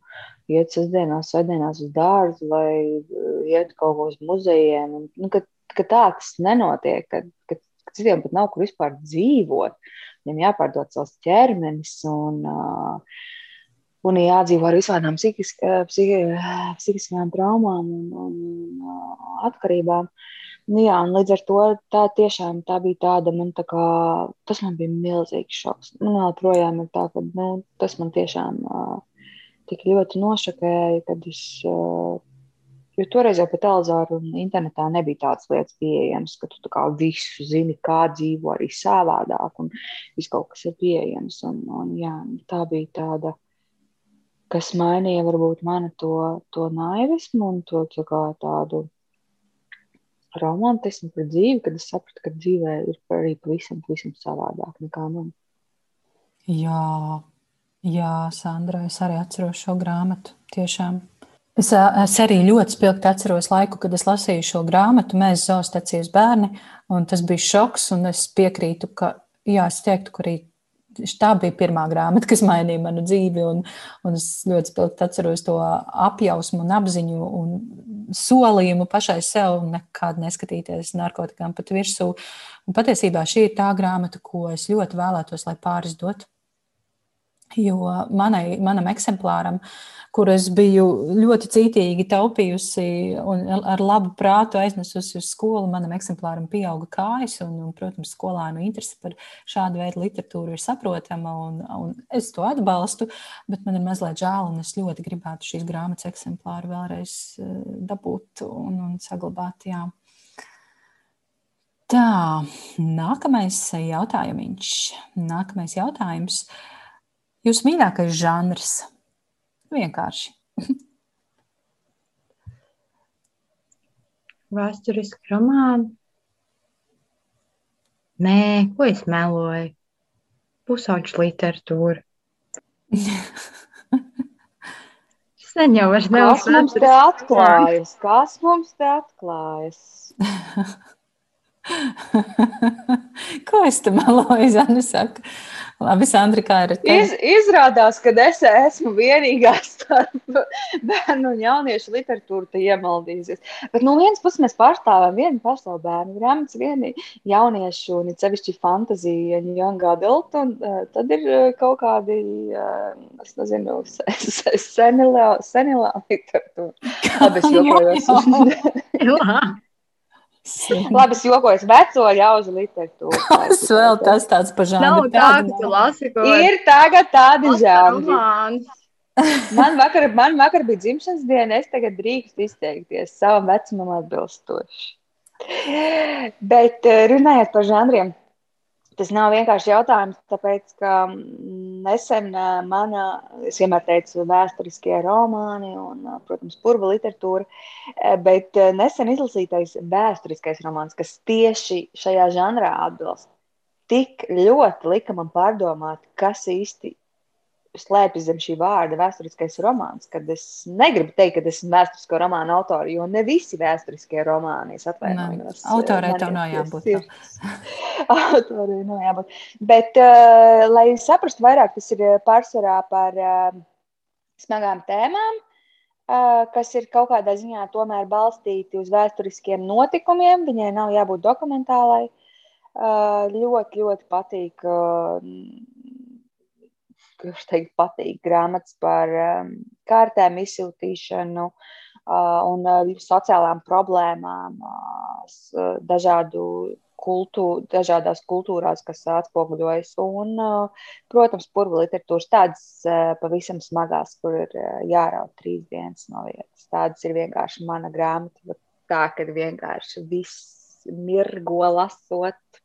iet sestdienās, svētdienās uz dārzu vai iet kaut ko uz muzejiem. Un, nu, ka tā tas nenotiek, ka, ka, ka citiem pat nav kur vispār dzīvot. Viņam jāpārdod savs ķermenis un, un jādzīvo ar visādām psihisk, psihi, psihiskajām traumām un, un atkarībām. Nu, jā, un līdz ar to tā tiešām tā bija tāda, man tā kā, tas man bija milzīgs šoks. Man joprojām ir tā, ka nu, tas man tiešām uh, tik ļoti nošokēja, kad es uh, Jo toreiz jau pa televizoru un internetā nebija tādas lietas pieejamas, ka tu kā visu zini, kā dzīvo arī savādāk, un viss kaut kas ir pieejams. Un, un, jā, tā bija tāda, kas mainīja varbūt mani to, to naivismu un to tā kā, tādu romantismu par dzīvi, kad es sapratu, ka dzīvē ir arī pavisam, pavisam savādāk nekā man. Jā, jā, Sandra, es arī atceros šo grāmatu. Tiešām Es, es arī ļoti spilgti atceros laiku, kad es lasīju šo grāmatu, Mēs zoostacijas bērni, un tas bija šoks, un es piekrītu, ka, jā, es teiktu, ka arī tā bija pirmā grāmata, kas mainīja manu dzīvi, un, un es ļoti spilgti atceros to apjausmu un apziņu un solījumu pašai sev nekad neskatīties narkotikām pat virsū. Un patiesībā šī ir tā grāmata, ko es ļoti vēlētos, lai pāris dotu. Jo manai, manam eksemplāram, kur es biju ļoti cītīgi taupījusi un ar labu prātu aiznesusi uz skolu, manam eksemplāram pieauga kājas. Un, un, protams, skolēnu interese par šādu veidu literatūru ir saprotama, un, un es to atbalstu. Bet man ir mazliet žēl, un es ļoti gribētu šīs grāmatas eksemplāru vēlreiz eh, dabūt un, un saglabāt. Jā. Tā, nākamais jautājums. Nākamais jautājums. Uh, Jūsu mīļākais žanrs? Vienkārši. Vēsturiski romāni. Nē, ko es meloju? Pusauģis literatūra. Sen jau vairs nav. Kas mums te atklājas? Kas mums te atklājas? Ko es te meloju, Zana saka? Labi, Sandra, kā ir? Iz, izrādās, ka es esmu vienīgā starp bērnu un jauniešu literatūru te iemaldījusies. Bet no vienas puses mēs pārstāvam vienu pasauli bērnu grāmatas, vienu jauniešu un cevišķi fantaziju un young adult, un uh, tad ir uh, kaut kādi, uh, es nezinu, senilā, literatūra. Labi, es jokojos. Labi, es jokoju, veco ļaužu literatūru. Tas vēl tas tāds pažāns. Nav tā, ka tu lasi ko. Ir tagad tādi žānri. Man vakar, man vakar bija dzimšanas diena, es tagad drīkstu izteikties savam vecumam atbilstoši. Bet eh, runājot par žanriem, Tas nav vienkārši jautājums, tāpēc, ka mm, nesen manā, es vienmēr teicu, vēsturiskie romāni un, protams, purva literatūra, bet nesen izlasītais vēsturiskais romāns, kas tieši šajā žanrā atbilst, tik ļoti lika man pārdomāt, kas īsti slēpjas zem šī vārda vēsturiskais romāns, kad es negribu teikt, ka esmu vēsturisko romānu autors, jo ne visi vēsturiskie romāni es atvainojos. Autorē tev nav jābūt. Autorē nav jābūt. Bet, uh, lai saprastu vairāk, tas ir pārsvarā par uh, smagām tēmām, uh, kas ir kaut kādā ziņā tomēr balstīti uz vēsturiskiem notikumiem. Viņai nav jābūt dokumentālai. Uh, ļoti, ļoti patīk. Uh, kurš teikt, patīk grāmatas par um, kārtēm izsūtīšanu uh, un uh, sociālām problēmām, uh, dažādu kultūru, dažādās kultūrās, kas atspoguļojas. Un, uh, protams, purva literatūras tādas uh, pavisam smagās, kur ir uh, jāraut trīs dienas no vietas. Tādas ir vienkārši mana grāmata, tā, ka vienkārši viss mirgo lasot.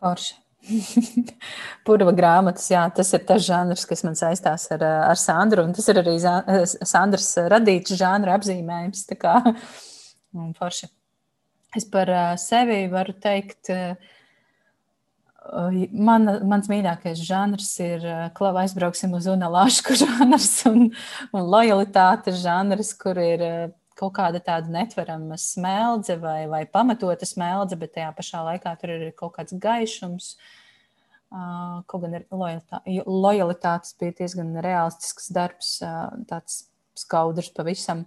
Forši. Purva grāmatas, jā, tas ir tas žanrs, kas man saistās ar, ar Sandru. Tas ir arī Sandras radīts žanra apzīmējums. Forši. Es par sevi varu teikt, man, mans mīļākais žanrs ir klava aizbrauksim uz Unalāšku žanrs un, un lojalitātes žanrs, kur ir kaut kāda tāda netverama smeldze vai, vai pamatota smeldze, bet tajā pašā laikā tur ir kaut kāds gaišums. Kaut gan ir lojalitā, lojalitātes bija diezgan realistisks darbs, tāds skaudrs pavisam.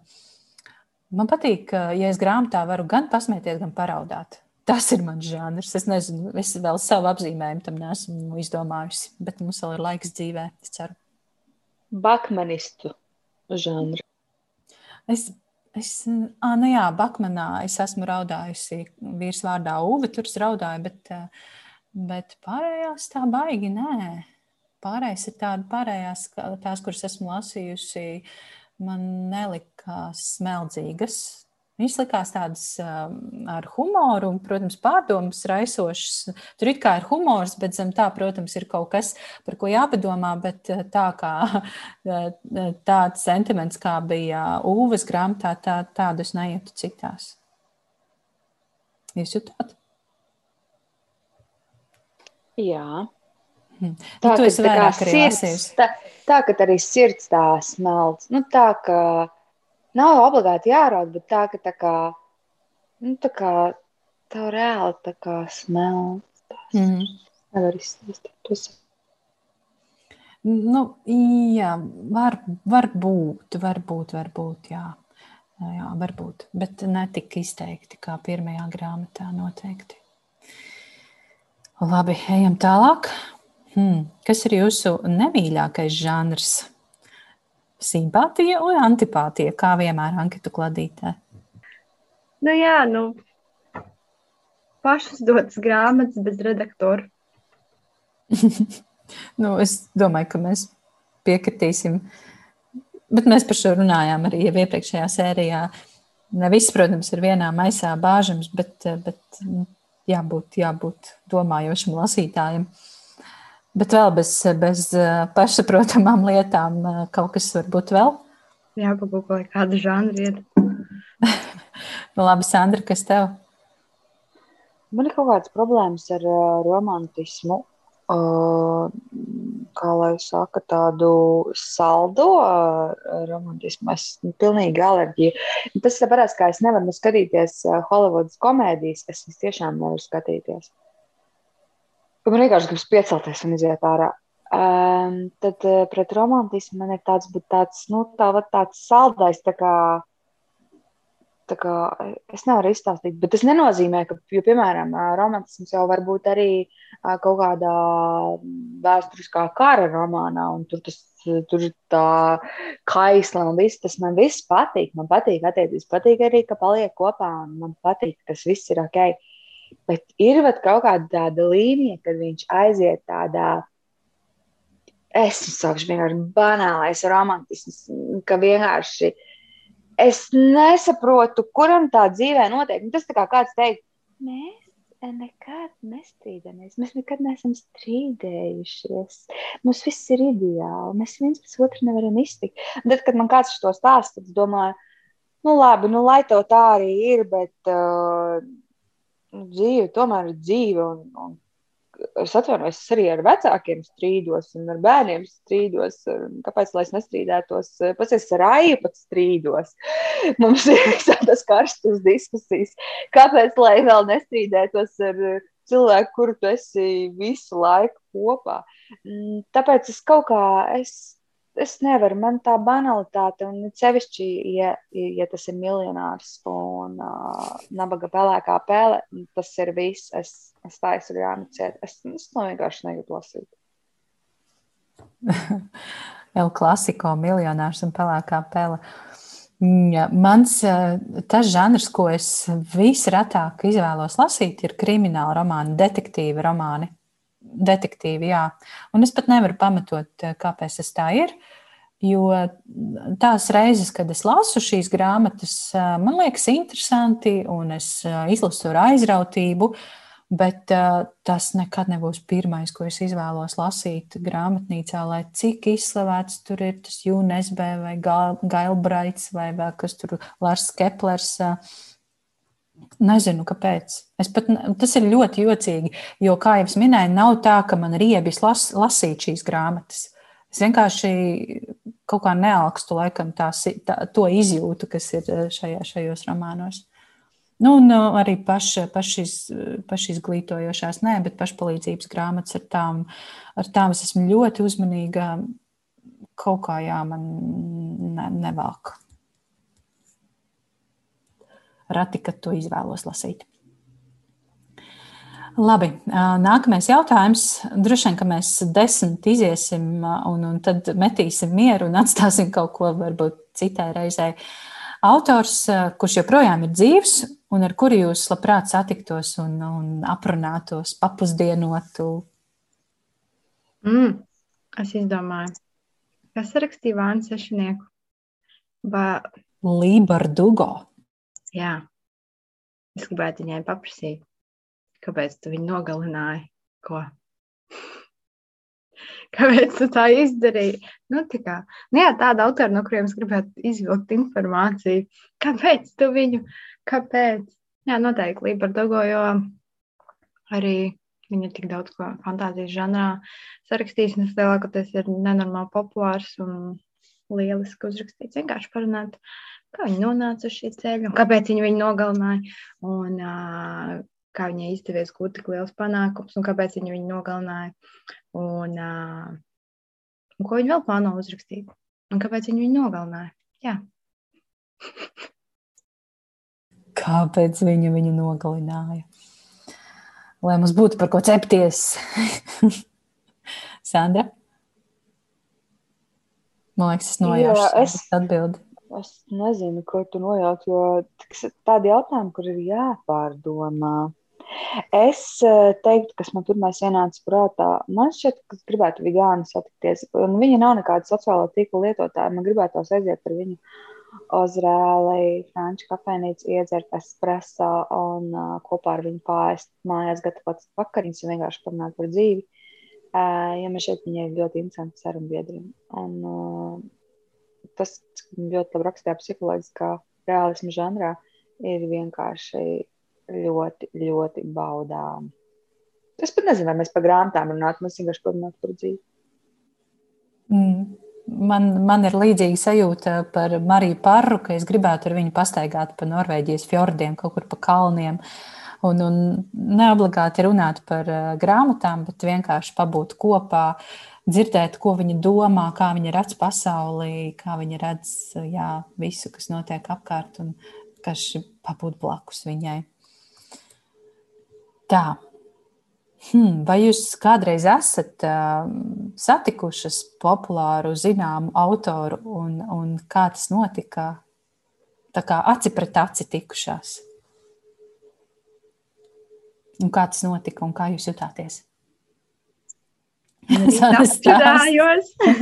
Man patīk, ja es grāmatā varu gan pasmieties, gan paraudāt. Tas ir mans žanrs. Es nezinu, es vēl savu apzīmējumu tam nesmu izdomājusi, bet mums vēl ir laiks dzīvē, es ceru. Bakmanistu žanru. Es Es, ah, nu jā, Bakmanā es esmu raudājusi vīrs vārdā Uve, tur es raudāju, bet, bet pārējās tā baigi nē. Pārējās ir tāda pārējās, tās, kuras esmu lasījusi, man nelikās smeldzīgas. Viņas likās tādas um, ar humoru, un, protams, pārdomas raisošas. Tur it kā ir humors, bet zem tā, protams, ir kaut kas, par ko jāpadomā. Bet uh, tā kā uh, tāds sentiments, kā bija Ūvas grāmatā, tā, tādu es nejūtu citās. Jūs jutāt? Jā. Hmm. Tā, nu, tā, sirds, tā, tā, ka arī sirds tā smelts. Nu, tā, ka nav obligāti jāraud, bet tā, ka tā kā, nu, tā kā tā reāli tā kā smelt. Mm -hmm. Nevar izstāstīt to. Nu, jā, var, var būt, var būt, var būt, jā. Jā, varbūt, bet ne tik izteikti kā pirmajā grāmatā noteikti. Labi, ejam tālāk. Hmm. Kas ir jūsu nemīļākais žanrs? Simpātija un antipātija, kā vienmēr anketu kladītē? Nu jā, nu, pašas dotas grāmatas bez redaktora. nu, es domāju, ka mēs piekritīsim. Bet mēs par šo runājām arī jau iepriekšējā sērijā. Ne viss, protams, ir vienā maisā bāžams, bet, bet nu, jābūt, jābūt domājošam lasītājam. Uh, Bet vēl bez, bez eh, pašsaprotamām lietām eh, kaut kas var būt vēl. Jā, pagūkoju kādu žanru nu, labi, Sandra, kas tev? Man ir kaut kādas problēmas ar uh, romantismu. kā lai saka, tādu saldo romantismu. Es pilnīgi alerģiju. Tas ir parasti, kā es nevaru skatīties Hollywoodas komēdijas. Es tiešām nevaru skatīties. Man vienkārši gribas piecelties un iziet ārā. Um, tad uh, pret romantismu man ir tāds, tāds, nu, tā, tāds saldais, tā kā kā, es nevaru izstāstīt, bet tas nenozīmē, ka, jo, piemēram, romantisms jau var būt arī kaut kādā vēsturiskā kara romānā, un tur tas tur tā kaisla un viss. Tas man viss patīk. Man patīk attiecības, patīk arī, ka paliek kopā, un man patīk, ka tas viss ir ok. Bet ir kaut kāda tāda līnija, kad viņš aiziet tādā. Es saukšu vienkārši banālais romantisms, ka vienkārši es nesaprotu, kuram tā dzīvē notiek. Nu, tas tā kā kāds teikt, mēs nekad nestrīdamies, mēs nekad neesam strīdējušies. Mums viss ir ideāli, mēs viens pēc otra nevaram iztikt. Tad, kad man kāds to stāsta, tad es domāju, nu labi, nu lai tev tā arī ir, bet uh, dzīve tomēr ir dzīve. Un, un es atvainojos, es arī ar vecākiem strīdos un ar bērniem strīdos. Kāpēc lai es nestrīdētos? Pats es ar Aiju pat strīdos. Mums ir tādas karstas diskusijas. Kāpēc lai vēl nestrīdētos ar cilvēku, kuru tu esi visu laiku kopā? Mm, tāpēc es kaut kā, es es nevaru, man tā banalitāte, un sevišķi, ja, ja tas ir miljonārs un uh, nabaga pelēkā pēle, tas ir viss. Es, es taisu grāmatu ciet. Es, es to vienkārši negribu lasīt. El klasiko, miljonārs un pelēkā pēle. Mans tas žanrs, ko es visretāk izvēlos lasīt, ir krimināla romāni, detektīva romāni detektīvi, jā. Un es pat nevaru pamatot, eh, kāpēc tas tā ir. Jo tās reizes, kad es lasu šīs grāmatas, eh, man liekas, interesanti, un es eh, izlasu ar aizrautību, bet tas nekad nebūs pirmais, ko es izvēlos lasīt grāmatnīcā, lai cik izslavēts tur ir tas UNSB vai Gailbraits vai vēl kas tur Lars Keplers. Nezinu, kāpēc. Es pat, tas ir ļoti jocīgi, jo, kā jau minēju, nav tā, ka man ir iebis las, lasīt šīs grāmatas. Es vienkārši kaut kā nealkstu laikam tās, tā, to izjūtu, kas ir eh, šajā, šajos romānos. Nu, un uh, arī paš, pašiz, pašizglītojošās, nē, bet pašpalīdzības grāmatas ar tām, ar tām es esmu ļoti uzmanīga. Kaut kā jā, man ne, nevelk rati, kad to izvēlos lasīt. Labi, nākamais jautājums. Droši vien, ka mēs desmit iziesim un, un tad metīsim mieru un atstāsim kaut ko varbūt citai reizei. Autors, kurš joprojām ir dzīves un ar kuru jūs labprāt satiktos un, un aprunātos, papusdienotu? Mm, es izdomāju, kas rakstīja Vānu Sešinieku? Ba... Lībardugo. Jā, es gribētu viņai paprasīt, kāpēc tu viņu nogalināji? Ko? Kāpēc tu tā izdarīji? Nu, tā kā, nu jā, tāda autora, no kuriem es gribētu izvilkt informāciju. Kāpēc tu viņu? Kāpēc? Jā, noteikti Lība Dogo, jo arī viņa ir tik daudz ko fantāzijas žanrā sarakstījis, un tas lielākoties ir nenormāli populārs un lieliski uzrakstīts. Vienkārši parunāt kā viņa nonāca uz šī ceļa, kāpēc viņa viņu nogalināja, un uh, kā viņai izdevies gūt tik liels panākums, un kāpēc viņa viņu nogalināja, un, uh, un ko viņa vēl plāno uzrakstīt, un kāpēc viņa viņu nogalināja. Jā. kāpēc viņa viņu nogalināja? Lai mums būtu par ko cepties. Sandra? Man liekas, es nojaušu es... atbildi. Es nezinu, ko tu nojauc, jo tādi jautājumi, kur ir jāpārdomā. Es eh, teiktu, kas man pirmais ienāca prātā, man šķiet, ka gribētu vegānu satikties. Un viņa nav nekāda sociālā tīkla lietotāja. Man gribētu aiziet ar viņu uz rēli, franču kafejnīcu, iedzert espresso un uh, kopā ar viņu pāriest mājās, gatavot vakariņas un vienkārši parunāt par dzīvi. Uh, jo man šeit viņa ir ļoti interesanti sarunbiedri. Un, uh, tas ļoti labi rakstīja psiholoģiskā realisma žanrā, ir vienkārši ļoti, ļoti baudām. Es pat nezinu, vai mēs par grāmatām runājam, mēs vienkārši parunājam par dzīvi. Mm. Man, man ir līdzīga sajūta par Mariju Parru, ka es gribētu ar viņu pastaigāt pa Norvēģijas fjordiem, kaut kur pa kalniem. Un, un neobligāti runāt par uh, grāmatām, bet vienkārši pabūt kopā, dzirdēt, ko viņa domā, kā viņa redz pasauli, kā viņa redz jā, visu, kas notiek apkārt, un kas pabūt blakus viņai. Tā, Hmm, vai jūs kādreiz esat uh, satikušas populāru, zināmu autoru, un, un kā tas notika? Tā kā aci pret aci tikušās. Un kā tas notika un kā jūs jutāties? Es atcerējos.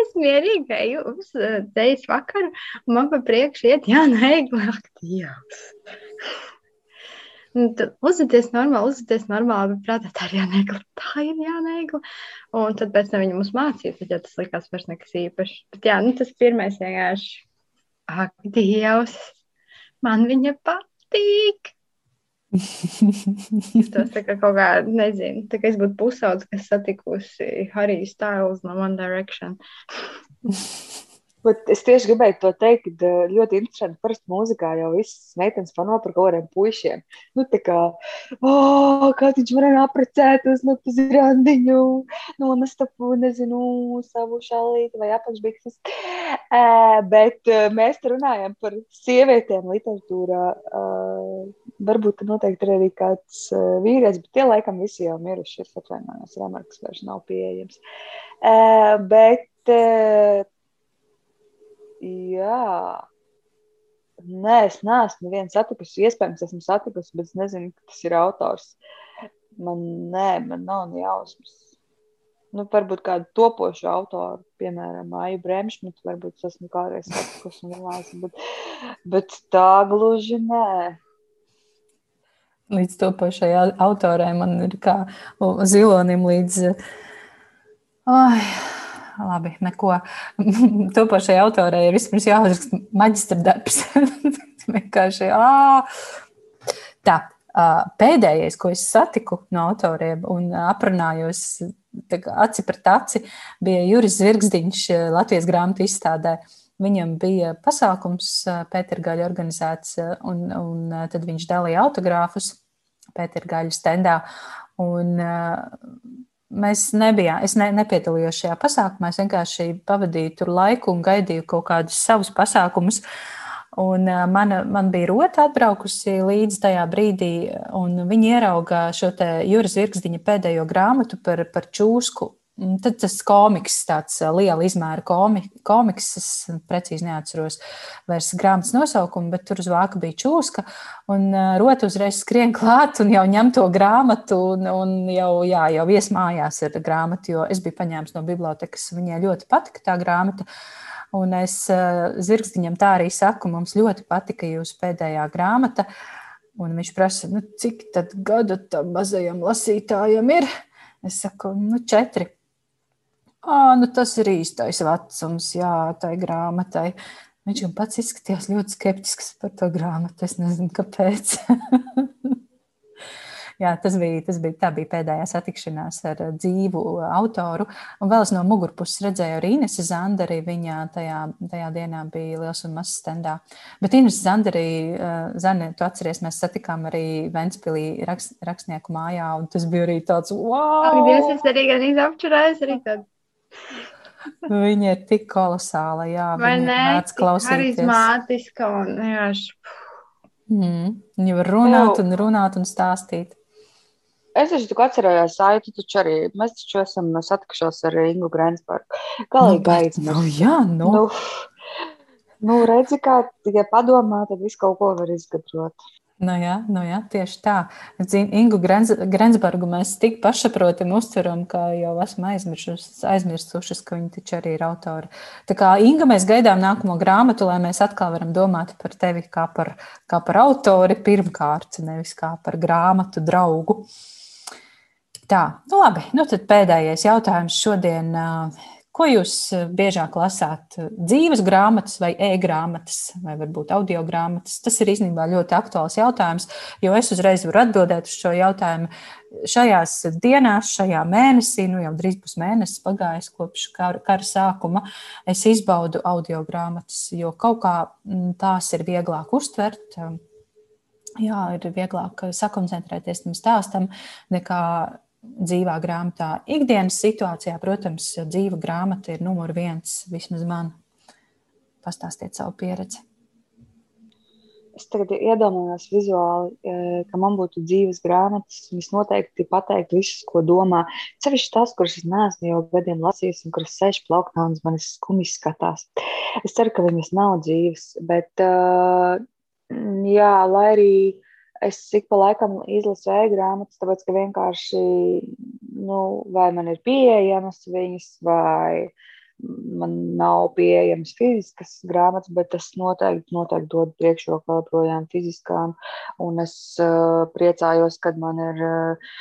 es mierīgi eju uz ceļu vakaru, un man pa priekšu iet Jāna Eigla. Dievs! Uzveties normāli, uzveties normāli, bet prātā tā ir jānegla. Tā ir jānegla. Un tad pēc tam viņa mums mācīja, tad ja tas likās vairs nekas īpašs. Bet jā, nu tas pirmais vienkārši, ak, Dievs, man viņa patīk. tas tā kā kaut kā, nezinu, tā kā es būtu pusaudzis, kas satikusi Harry Styles no One Direction. Bet es tieši gribēju to teikt, ka eh, ļoti interesanti. Parasti mūzikā jau visas meitenes fano par kaut kādiem puišiem. Nu, tā kā, oh, kā viņš varēja apprecēties, nu, uz randiņu, nomastapu, nezinu, savu šalīti vai apakšbikses. Uh, bet uh, mēs te runājam par sievietēm literatūrā. Uh, varbūt noteikti ir arī kāds uh, vīrietis, bet tie laikam visi jau miruši. Es atvainojos, Remarks vairs nav pieejams. Uh, bet uh, Jā. Nē, es neesmu nevienu satikusi. Iespējams, esmu satikusi, bet es nezinu, kas ir autors. Man, nē, man nav ne jausmas. Nu, varbūt kādu topošu autoru, piemēram, Aiju Bremšmitu, varbūt es esmu kādreiz satikusi un runājis, bet, bet tā gluži nē. Līdz topošai autorai man ir kā zilonim līdz. Ai, labi, neko. Topošai autorai ir vispirms jāuzraksta maģistra darbs. Vienkārši! Tā, pēdējais, ko es satiku no autoriem un aprunājos aci pret aci, bija Juris Zvirgzdiņš Latvijas grāmatu izstādē. Viņam bija pasākums Pētergaļa organizēts, un, un tad viņš dalīja autogrāfus Pētergaļa stendā. Un, Mēs nebijām, es ne, nepiedalījos šajā pasākumā. Es vienkārši pavadīju tur laiku un gaidīju kaut kādus savus pasākumus. Un mana, man bija rota atbraukusi līdz tajā brīdī, un viņi ieraudzīja šo Juras Virkstiņa pēdējo grāmatu par, par čūsku tad tas komiks, tāds liela izmēra komi, komiks, es precīzi neatceros vairs grāmatas nosaukumu, bet tur uz vāka bija čūska. Un rota uzreiz skrien klāt un jau ņem to grāmatu un, un jau, jā, jau vies mājās ar grāmatu, jo es biju paņēmis no bibliotekas. Viņai ļoti patika tā grāmata. Un es zirgstiņam tā arī saku, mums ļoti patika jūsu pēdējā grāmata. Un viņš prasa, nu, cik gadu tam mazajam lasītājam ir? Es saku, nu, četri. Ah, nu tas ir īstais vecums, jā, tai grāmatai. Viņš jau pats izskatījās ļoti skeptisks par to grāmatu. Es nezinu, kāpēc. Jā, tas bija, tas bija, tā bija pēdējā satikšanās ar dzīvu autoru. Un vēl es no mugurpuses redzēju arī Inesu Zanderi. Viņa tajā, tajā dienā bija liels un mazs standā. Bet Inesu Zanderi, Zane, tu atceries, mēs satikām arī Ventspilī rakst, rakstnieku mājā, un tas bija arī tāds, wow! Ak, Dievs, es arī gan izapčurājos arī tādu Viņa ir tik kolosāla, jā. Vai ne? Harizmātiska un vienkārši. Mm. Viņa var runāt un runāt un stāstīt. Es taču atcerējos, Aitu, taču arī mēs taču esam satikušos ar Ingu Grensbergu. Galīgi nu, gaidzi. Nu, jā, nu. nu. Nu, redzi, kā tikai padomā, tad visu kaut ko var izgatavot. Nu jā, nu jā, tieši tā. Ingu Grensbergu mēs tik pašsaprotami uztveram, ka jau esam aizmirsuši, ka viņa taču arī ir autori. Tā kā Inga mēs gaidām nākamo grāmatu, lai mēs atkal varam domāt par tevi kā par, kā par autori pirmkārt, nevis kā par grāmatu draugu. Tā, nu labi, nu tad pēdējais jautājums šodien. Ko jūs eh, biežāk lasāt? Dzīves grāmatas vai e-grāmatas, vai varbūt audio grāmatas? Tas ir īstenībā ļoti aktuāls jautājums, jo es uzreiz varu atbildēt uz šo jautājumu. Šajās dienās, šajā mēnesī, nu jau drīz būs mēnesis pagājis kopš kara, kara sākuma, es izbaudu audio grāmatas, jo kaut kā mm, tās ir vieglāk uztvert. Jā, ir vieglāk sakoncentrēties tam stāstam nekā dzīvā grāmatā. Ikdienas situācijā, protams, dzīva grāmata ir numur viens, vismaz man. Pastāstiet savu pieredzi. Es tagad iedomājos vizuāli, e, ka man būtu dzīves grāmatas, un es noteikti pateiktu visus, ko domā. Ceļš tas, kurus es neesmu jau gadiem lasījis, un kuras sēž plauktā un manis skumji skatās. Es ceru, ka viņas nav dzīves, bet, uh, jā, lai arī uh, es ik pa laikam izlasu e-grāmatas, tāpēc ka vienkārši, nu, vai man ir pieejamas viņas, vai man nav pieejamas fiziskas grāmatas, bet es noteikti, noteikti dodu priekšroku joprojām fiziskām. Un es uh, priecājos, kad man ir uh,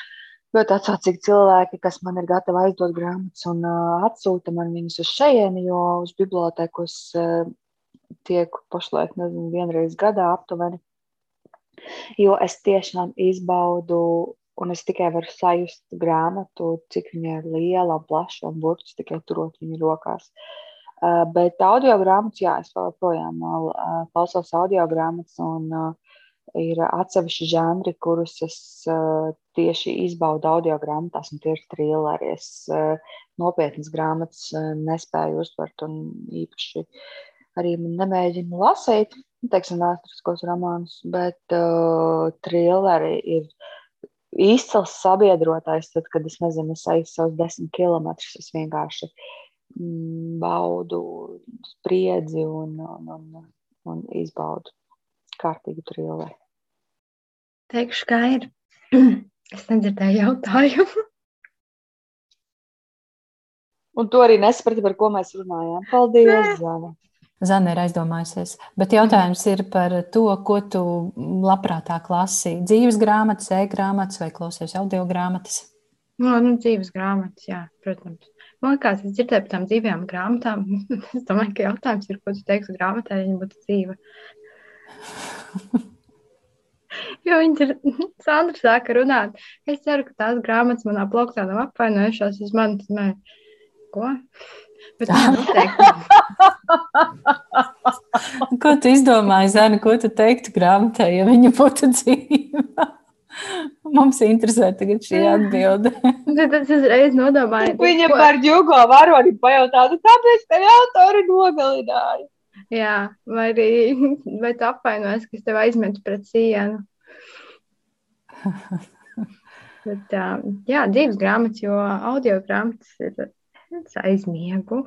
ļoti atsaucīgi cilvēki, kas man ir gatavi aizdot grāmatas un uh, atsūta man viņus uz šejieni, jo uz biblioteku es uh, tieku pašlaik, nezinu, vienreiz gadā aptuveni jo es tiešām izbaudu, un es tikai varu sajust grāmatu, cik viņa ir liela, plaša un burts tikai turot viņu rokās. Uh, bet audio grāmatas, jā, es joprojām uh, klausos audio grāmatas, un uh, ir atsevišķi žanri, kurus es uh, tieši izbaudu audio grāmatās, un tie ir trilleri. Es uh, nopietnas grāmatas uh, nespēju uztvert, un īpaši arī nemēģinu lasīt teiksim, vēsturiskos romānus, bet uh, trilleri ir izcils sabiedrotais. Tad, kad es nezinu, es eju savus desmit kilometrus, es vienkārši mm, baudu spriedzi un, un, un, un izbaudu kārtīgu trilleri. Teikšu, kā ir. Es nedzirdēju jautājumu. Un tu arī nesaprati, par ko mēs runājām. Paldies, Zana! Zana ir aizdomājusies. Bet jautājums ir par to, ko tu labprātāk lasi. Dzīves grāmatas, e-grāmatas vai klausies audio grāmatas? No, nu, dzīves grāmatas, jā, protams. Man liekas, es dzirdēju par tām dzīvajām grāmatām. es domāju, ka jautājums ir, ko tu teiksi grāmatā, ja viņa būtu dzīva. jo viņš ir. Sandra sāka runāt. Es ceru, ka tās grāmatas manā plauktā nav apvainojušās uz manis. Ko? Bet ko tu izdomāji, Zana, ko tu teiktu grāmatai, ja viņa būtu dzīva? Mums interesē tagad šī atbilde. Tas uzreiz nodomāja. Viņa ko... par jūgo varoni pajautātu, kāpēc te autori nogalināja? Jā, vai arī vai tu apvainojies, ka es tev aizmetu pret sienu. Bet, jā, dzīves grāmatas, jo audio grāmatas ir Es aizmiegu.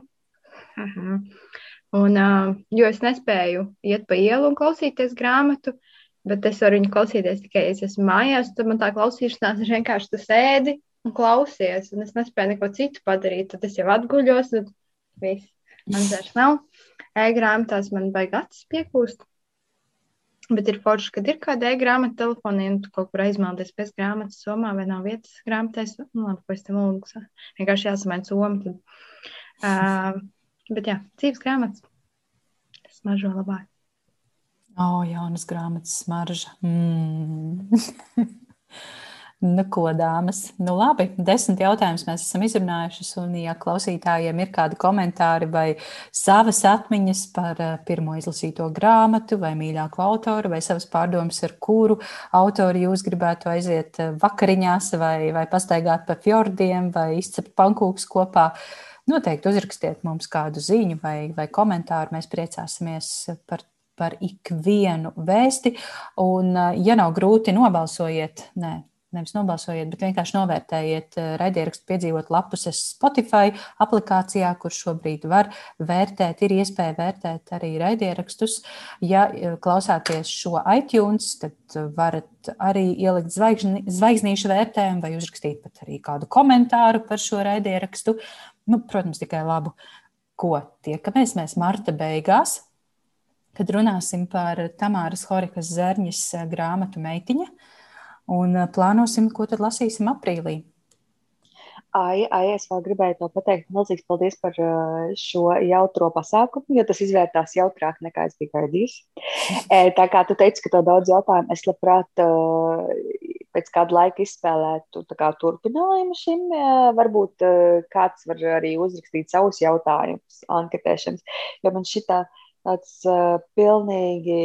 Aha. Un, jo es nespēju iet pa ielu un klausīties grāmatu, bet es varu viņu klausīties tikai, ja es esmu mājās. Tad man tā klausīšanās ir vienkārši tas ēdi un klausies, un es nespēju neko citu padarīt. Tad es jau atguļos, un viss. Man vairs nav. E-grāmatās man baigi acis piekūst. Bet ir forši, kad ir kāda e-grāmata telefonā, un tu kaut kur aizmaldies pēc grāmatas somā, vai nav vietas grāmatās. Nu, labi, ko es tam lūgšu. Vienkārši jāsamaina soma. Tad. Uh, bet jā, dzīves grāmatas. Tas smaržo labāk. O, oh, jaunas grāmatas smarža. Mm. Nu, ko, dāmas? Nu, labi, desmit jautājumus mēs esam izrunājuši. Un, ja klausītājiem ir kādi komentāri vai savas atmiņas par eh, pirmo izlasīto grāmatu, vai mīļāko autoru, vai savas pārdomas, ar kuru autoru jūs gribētu aiziet eh, vakariņās, vai, vai pastaigāt pa fjordiem, vai izcept pankūkus kopā, noteikti uzrakstiet mums kādu ziņu vai, vai komentāru. Mēs priecāsimies par par ikvienu vēsti. Un, eh, ja nav grūti, nobalsojiet. Nē, nevis nobalsojiet, bet vienkārši novērtējiet eh, raidierakstu piedzīvot lapus Spotify aplikācijā, kur šobrīd var vērtēt, ir iespēja vērtēt arī raidierakstus. Ja eh, klausāties šo iTunes, tad varat arī ielikt zvaigžni, zvaigznīšu vērtējumu vai uzrakstīt pat arī kādu komentāru par šo raidierakstu. Nu, protams, tikai labu. Ko tiekamies mēs marta beigās, kad runāsim par Tamāras Horikas Zērņas eh, grāmatu Meitiņa un plānosim, ko tad lasīsim aprīlī. Ai, ai, es vēl gribēju to pateikt. Milzīgs paldies par šo jautro pasākumu, jo tas izvērtās jautrāk nekā es biju gaidījis. Tā kā tu teici, ka tev daudz jautājumu, es labprāt pēc kāda laika izspēlētu kā, turpinājumu šim. Varbūt kāds var arī uzrakstīt savus jautājumus, anketēšanas, jo man šitā tāds pilnīgi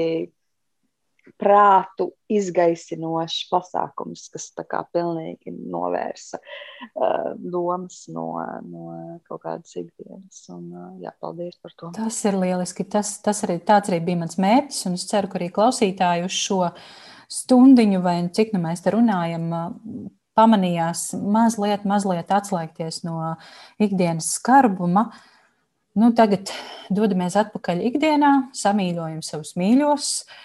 prātu izgaisinošs pasākums, kas tā kā pilnīgi novērsa uh, domas no, no kaut kādas ikdienas. Un, uh, jā, paldies par to. Tas ir lieliski. Tas, tas arī, tāds arī bija mans mērķis, un es ceru, ka arī klausītāji uz šo stundiņu vai cik nu mēs te runājam, pamanījās mazliet, mazliet atslēgties no ikdienas skarbuma. Nu, tagad dodamies atpakaļ ikdienā, samīļojam savus mīļos, uh,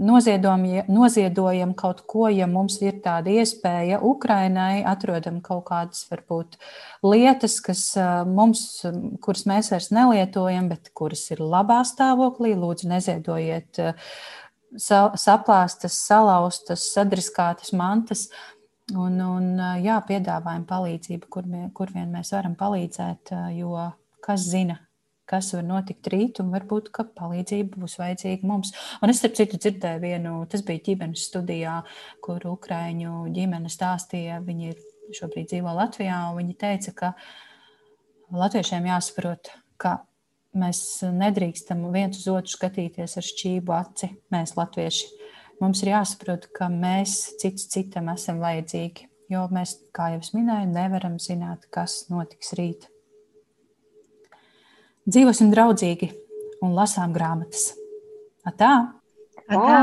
noziedojam kaut ko, ja mums ir tāda iespēja Ukrainai, atrodam kaut kādas varbūt lietas, kas mums, kuras mēs vairs nelietojam, bet kuras ir labā stāvoklī. Lūdzu, neziedojiet saplāstas, salauztas, sadriskātas mantas. Un, un jā, piedāvājam palīdzību, kur, kur vien mēs varam palīdzēt, jo kas zina, kas var notikt rīt, un varbūt, palīdzība būs vajadzīga mums. Un es, starp citu, dzirdēju vienu, tas bija ģimenes studijā, kur Ukraiņu ģimene stāstīja, viņi šobrīd dzīvo Latvijā, un viņi teica, ka latviešiem jāsaprot, ka mēs nedrīkstam viens uz otru skatīties ar šķību aci, mēs latvieši. Mums ir jāsaprot, ka mēs cits citam esam vajadzīgi, jo mēs, kā jau es minēju, nevaram zināt, kas notiks rīt. Dzīvosim draudzīgi un lasām grāmatas. Atā! Atā.